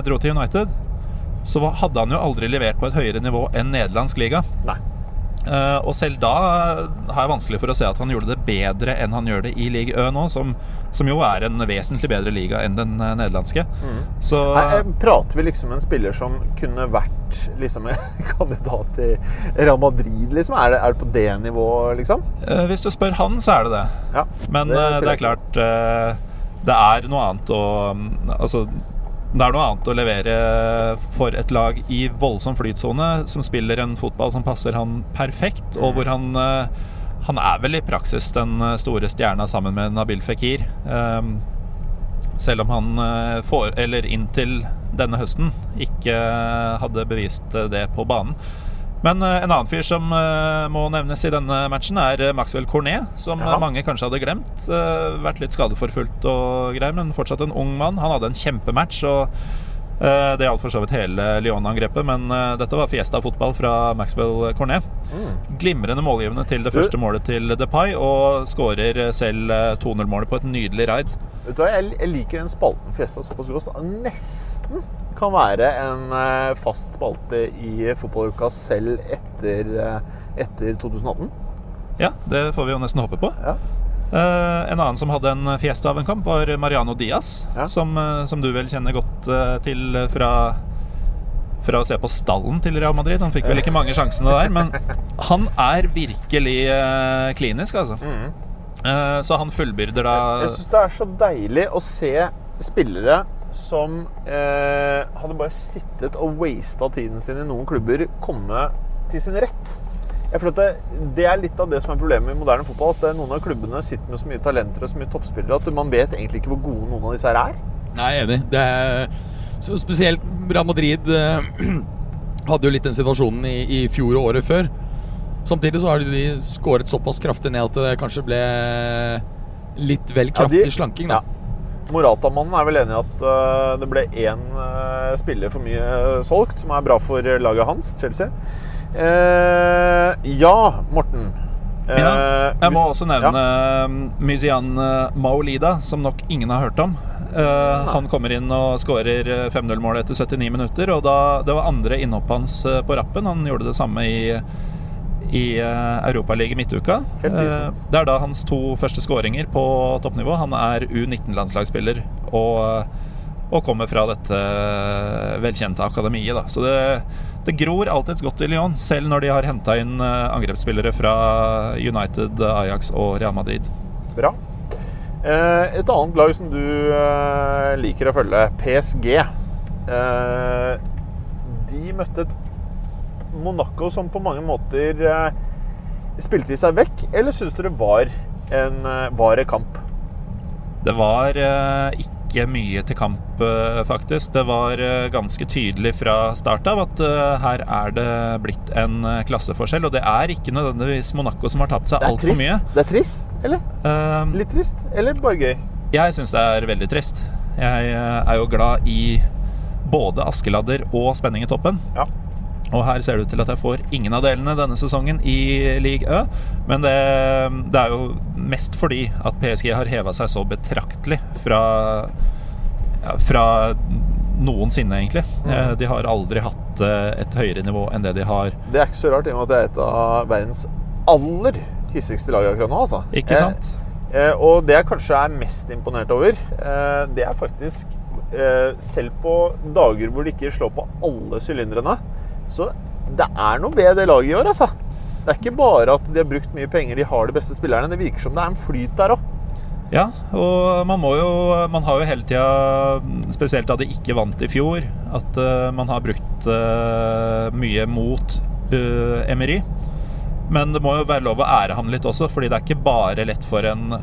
dro til United, så hadde han jo aldri levert på et høyere nivå enn nederlandsk liga. Nei. Eh, og selv da har jeg vanskelig for å se at han gjorde det bedre enn han gjør det i Ligue Ø nå, som, som jo er en vesentlig bedre liga enn den eh, nederlandske. Så Her eh, prater vi liksom en spiller som kunne vært liksom en kandidat til Real Madrid, liksom? Er det, er det på det nivået, liksom? hvis du spør han, så er det det. Ja. Men Det det, er klart Det er noe annet å mm, Altså det er noe annet å levere for et lag i voldsom flytsone, som spiller en fotball som passer han perfekt, og hvor han eh, Han er vel i praksis den eh, store stjerna sammen med Nabil Fikir. Um, selv om han eh, får, eller inntil denne høsten, ikke hadde bevist det på banen. Men eh, en annen fyr som eh, må nevnes i denne matchen, er eh, Maxwell Cornet. Som Ja. mange kanskje hadde glemt. Vært litt skadeforfulgt og greier, men fortsatt en ung mann. Han hadde en kjempematch. og Det gjaldt for så vidt hele Lyon-angrepet, men eh, dette var fiesta-fotball fra Maxwell Cornet. Glimrende målgivende til det første målet til Depay, og skårer selv eh, 2-0-målet på et nydelig raid. Vet du hva, jeg, liker den spalten Fiesta såpass godt. at Nesten kan være en eh, fast spalte i fotballuka selv etter, eh, etter 2018. Ja, det får vi jo nesten håpe på. Ja. Eh, en annen som hadde en fiesta av en kamp, var Mariano Diaz. Ja. Som, eh, som du vel kjenner godt eh, til fra fra å se på stallen til Real Madrid. Han fikk vel ikke mange sjansene der, men han er virkelig klinisk, altså. Eh, så han fullbyrder da Jeg syns det er så deilig å se spillere som eh, hadde bare sittet og wasta tiden sin i noen klubber, komme til sin rett. Det, det er litt av det som er problemet i moderne fotball. At eh, noen av klubbene sitter med så mye talenter og så mye toppspillere at man vet egentlig ikke hvor gode noen av disse her er. Nei, jeg er enig. Det er, så spesielt Real Madrid eh, hadde jo litt den situasjonen i, i fjor og året før. Samtidig så har de skåret såpass kraftig ned at det kanskje ble litt vel kraftig de- slanking, da. Morata-mannen er vel enig i at uh, det ble én uh, spiller for mye solgt, som er bra for laget hans, Chelsea. Eh, ja, Morten. Eh, Ja, jeg må også nevne ja. Myzian eh, Maolida, som nok ingen har hørt om. Eh, han kommer inn og skårer 5-0-målet etter 79 minutter. Og da, det var andre innhopp hans på rappen. Han gjorde det samme i, i uh, Europaligaen midtuka. Det er da hans to første skåringer på toppnivå. Han er U19-landslagsspiller og, og kommer fra dette velkjente akademiet. Da. Så det, det gror alltids godt i Lyon, selv når de har henta inn eh, angrepsspillere fra United, Ajax og Real Madrid. Bra. Eh, et annet lag som du eh, liker å følge, PSG. De møtte et Monaco som på mange måter spilte de seg vekk, eller syns du det var en, vare kamp? Det var eh, ikke mye til kamp, eh, faktisk. Det var eh, ganske tydelig fra start av at eh, her er det blitt en klasseforskjell. Og det er ikke nødvendigvis Monaco som har tapt seg altfor mye. Det er trist, eller? Um, Litt trist, eller bare gøy? Jeg syns det er veldig trist. Jeg er jo glad i både Askeladder og spenning i toppen. Ja. Og her ser det ut til at jeg får ingen av delene denne sesongen i League Ø. Men det, det er jo mest fordi at PSG har heva seg så betraktelig fra, ja, fra noensinne, egentlig. Mm. De har aldri hatt eh, et høyere nivå enn det de har. Det er ikke så rart, i og med at det er et av verdens aller hissigste lag akkurat nå. Altså. Ikke sant? Eh, eh, og det jeg kanskje er mest imponert over, eh, det er faktisk eh, Selv på dager hvor de ikke slår på alle sylindrene, så det er noe ved det laget i år, altså. Det er ikke bare at de har brukt mye penger, de har de beste spillerne. Det virker som det er en flyt der òg. Ja, og man må jo Man har jo hele tida, spesielt da de ikke vant i fjor, at uh, man har brukt uh, mye mot uh, Emery. Men det må jo være lov å ære ham litt også, fordi det er ikke bare lett for en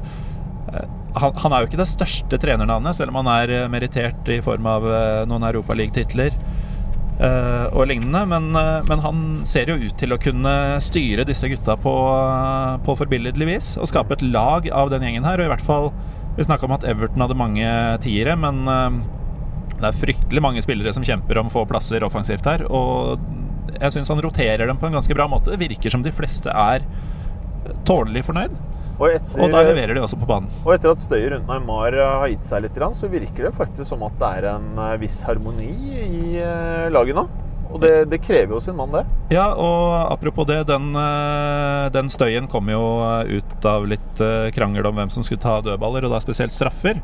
han, han er jo ikke det største trenernavnet, selv om han er meritert i form av noen Europaliga-titler og lignende. Men, eh, men han ser jo ut til å kunne styre disse gutta på, på forbilledlig vis. Og skape et lag av den gjengen her. Og i hvert fall Vi snakka om at Everton hadde mange tiere, men eh, det er fryktelig mange spillere som kjemper om få plasser offensivt her. Og jeg syns han roterer dem på en ganske bra måte. Det virker som de fleste er tålelig fornøyd. Og etter, Og der leverer de også på banen. og etter at støyet rundt Neymar eh, har gitt seg litt, så virker det faktisk som at det er en eh, viss harmoni i eh, laget nå. Og det, det krever jo sin mann, det. Ja, og apropos det, den, den støyen kom jo ut av litt krangel om hvem som skulle ta dødballer, og da spesielt straffer.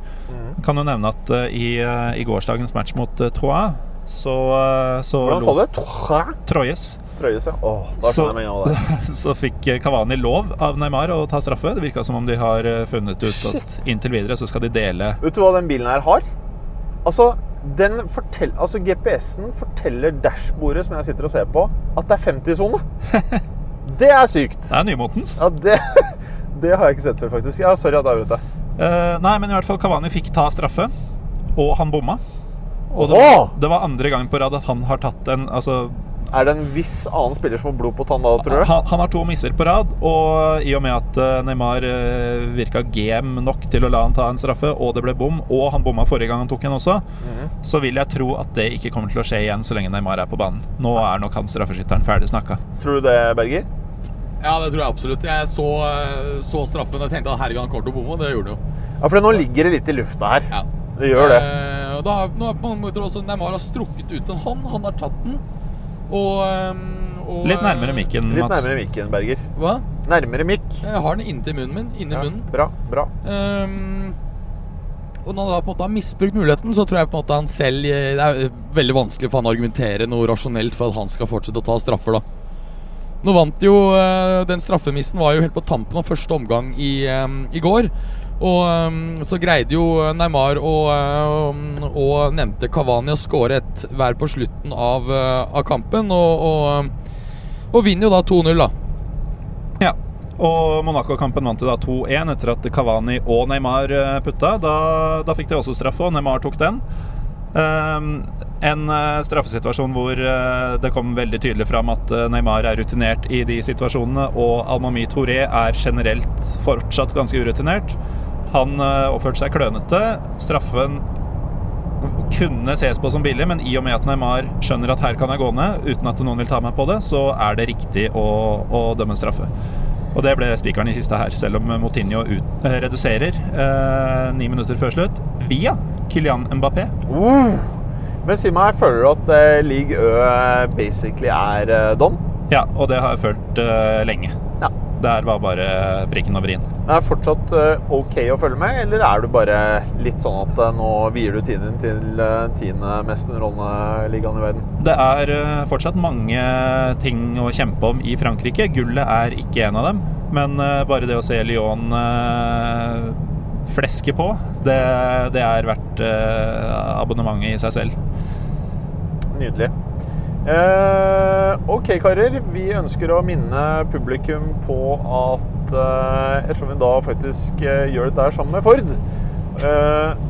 Kan jo nevne at i, i gårsdagens match mot Troyes, så, så Hvordan sa du det? Troyes? Troyes, ja. Åh, Så, så fikk Kavani Cavani lov av Neymar å ta straffe. Det virka som om de har eh, funnet ut Shit. at inntil videre så skal de dele Vet du hva den bilen her har? Altså, den fortell, altså GPS-en forteller dashbordet som jeg sitter og ser på, at det er 50-sone. Det er sykt. Det er nymotens. Ja, det, det har jeg ikke sett før, faktisk. Ja, sorry at jeg avbrøt deg. Uh, nei, men i hvert fall Cavani fikk ta straffe, og han bomma. Og det var, det var andre gang på rad at han har tatt en Altså, Er det en viss annen spiller som får blod på tann da, tror du? han, han har to misser på rad, og i og med at eh, Neymar uh, virka game nok til å la han ta en straffe, og det ble bom, og han bomma forrige gang han tok en også, Mhm. så vil jeg tro at det ikke kommer til å skje igjen så lenge Neymar er på banen. Nå er nok han straffeskytteren ferdig snakka. Tror du det, Berger? Ja, det tror jeg absolutt. Jeg så, så straffen og tenkte at herregud, han kommer til å bomme. og Det gjorde han jo. Ja, for nå ligger det litt i lufta her. Ja. Det gjør det. Eh, og da, nå er på mange måter også Neymar har strukket ut en hånd. Han har tatt den. Og, ehm, og Litt nærmere mikken, Litt Mats. nærmere mikken, Berger. Hva? Nærmere mikk. Jeg har den inntil munnen min. Inni Ja, munnen. bra, bra. Um, og når han da på en måte har misbrukt muligheten, så tror jeg på en måte han selv Det er veldig vanskelig for han å argumentere noe rasjonelt for at han skal fortsette å ta straffer, da. Nå vant jo eh, Den straffemissen var jo helt på tampen av første omgang i, um, i går. Og eh, så greide jo Neymar og, eh, og nevnte Kavani å skåre ett hver på slutten av, eh, av kampen, og, og, og vinner jo da 2-0, da. Ja. Og Monaco-kampen vant de da 2-1 etter at Cavani og Neymar eh, putta. Da, da fikk de også straffe, og Neymar tok den. Um, En eh, straffesituasjon hvor det kom veldig tydelig fram at Neymar er rutinert i de situasjonene, og Almami Touré er generelt fortsatt ganske urutinert. Han eh, oppførte seg klønete. Straffen kunne ses på som billig, men i og med at Neymar skjønner at her kan jeg gå ned uten at noen vil ta meg på det, så er det riktig å, å dømme straffe. Og det ble spikeren i kista her, selv om Moutinho ut, eh, reduserer eh, ni minutter før slutt via Kylian Mbappé. Uh. Men si meg, føler du at eh, league Ø basically er eh, don? Ja, og det har jeg følt eh, lenge. Ja. Det var bare prikken over i-en. Det er fortsatt eh, ok å følge med, eller er du bare litt sånn at eh, nå vier du tiden din til eh, tiende mest underholdende ligaen i verden? Det er fortsatt mange ting å kjempe om i Frankrike. Gullet er ikke en av dem. Men bare det å se Lyon fleske på, det, det er verdt abonnementet i seg selv. Nydelig. Eh, ok, karer. Vi ønsker å minne publikum på at eh, ettersom vi da faktisk eh, gjør dette sammen med Ford,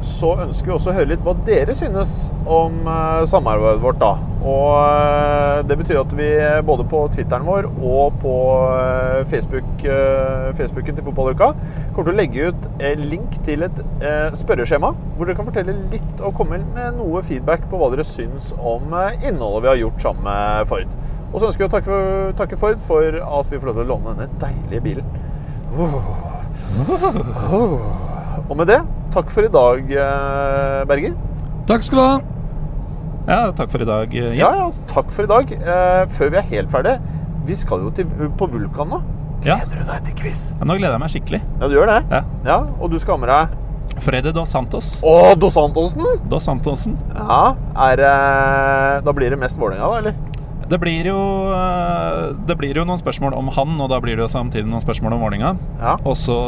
så ønsker vi også å høre litt hva dere synes om eh, samarbeidet vårt. da. Og eh, Det betyr at vi både på Twitteren vår og på eh, Facebook, eh, Facebooken til Fotballuka kommer til å legge ut eh, link til et eh, spørreskjema hvor dere kan fortelle litt og komme med noe feedback på hva dere syns om eh, innholdet vi har gjort sammen med Ford. Og så ønsker vi å takke, takke Ford for at vi får lov til å låne denne deilige bilen. Og med det, takk for i dag, eh, Berger. Takk skal du ha. Ja, takk for i dag. Ja, Ja, ja, takk for i dag. Eh, før vi er helt ferdige, vi skal jo til, på Vulkan nå. Ja. Gleder du deg til quiz? Ja, Nå gleder jeg meg skikkelig. Ja, du gjør det? Ja. Ja, Og du skal ha med deg Freddy Dos Santos. Å, Dos Santosen! Dos Santosen. Ja, er eh, Da blir det mest Vålerenga, da, eller? Det blir, jo, eh, det blir jo noen spørsmål om han, og da blir det jo samtidig noen spørsmål om Vålerenga. Ja. Og så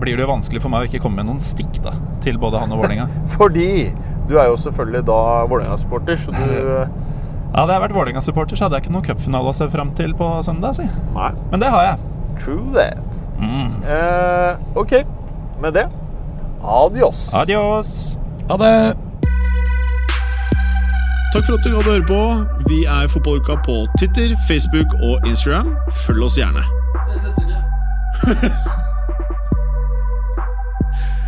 blir det jo vanskelig for meg å ikke komme med noen stikk da, til både han og Vålerenga. Fordi du er jo selvfølgelig da Vålerenga-supporter, så du Hadde jeg vært Vålerenga-supporter, så hadde jeg ikke noen cupfinale å se fram til på søndag. Si. Nei, Men det har jeg. true that. Mm. Eh, ok, med det adios. Adios! Ha det. Takk for at du gadd å høre på. Vi er Fotballuka på Twitter, Facebook og Instagram. Følg oss gjerne.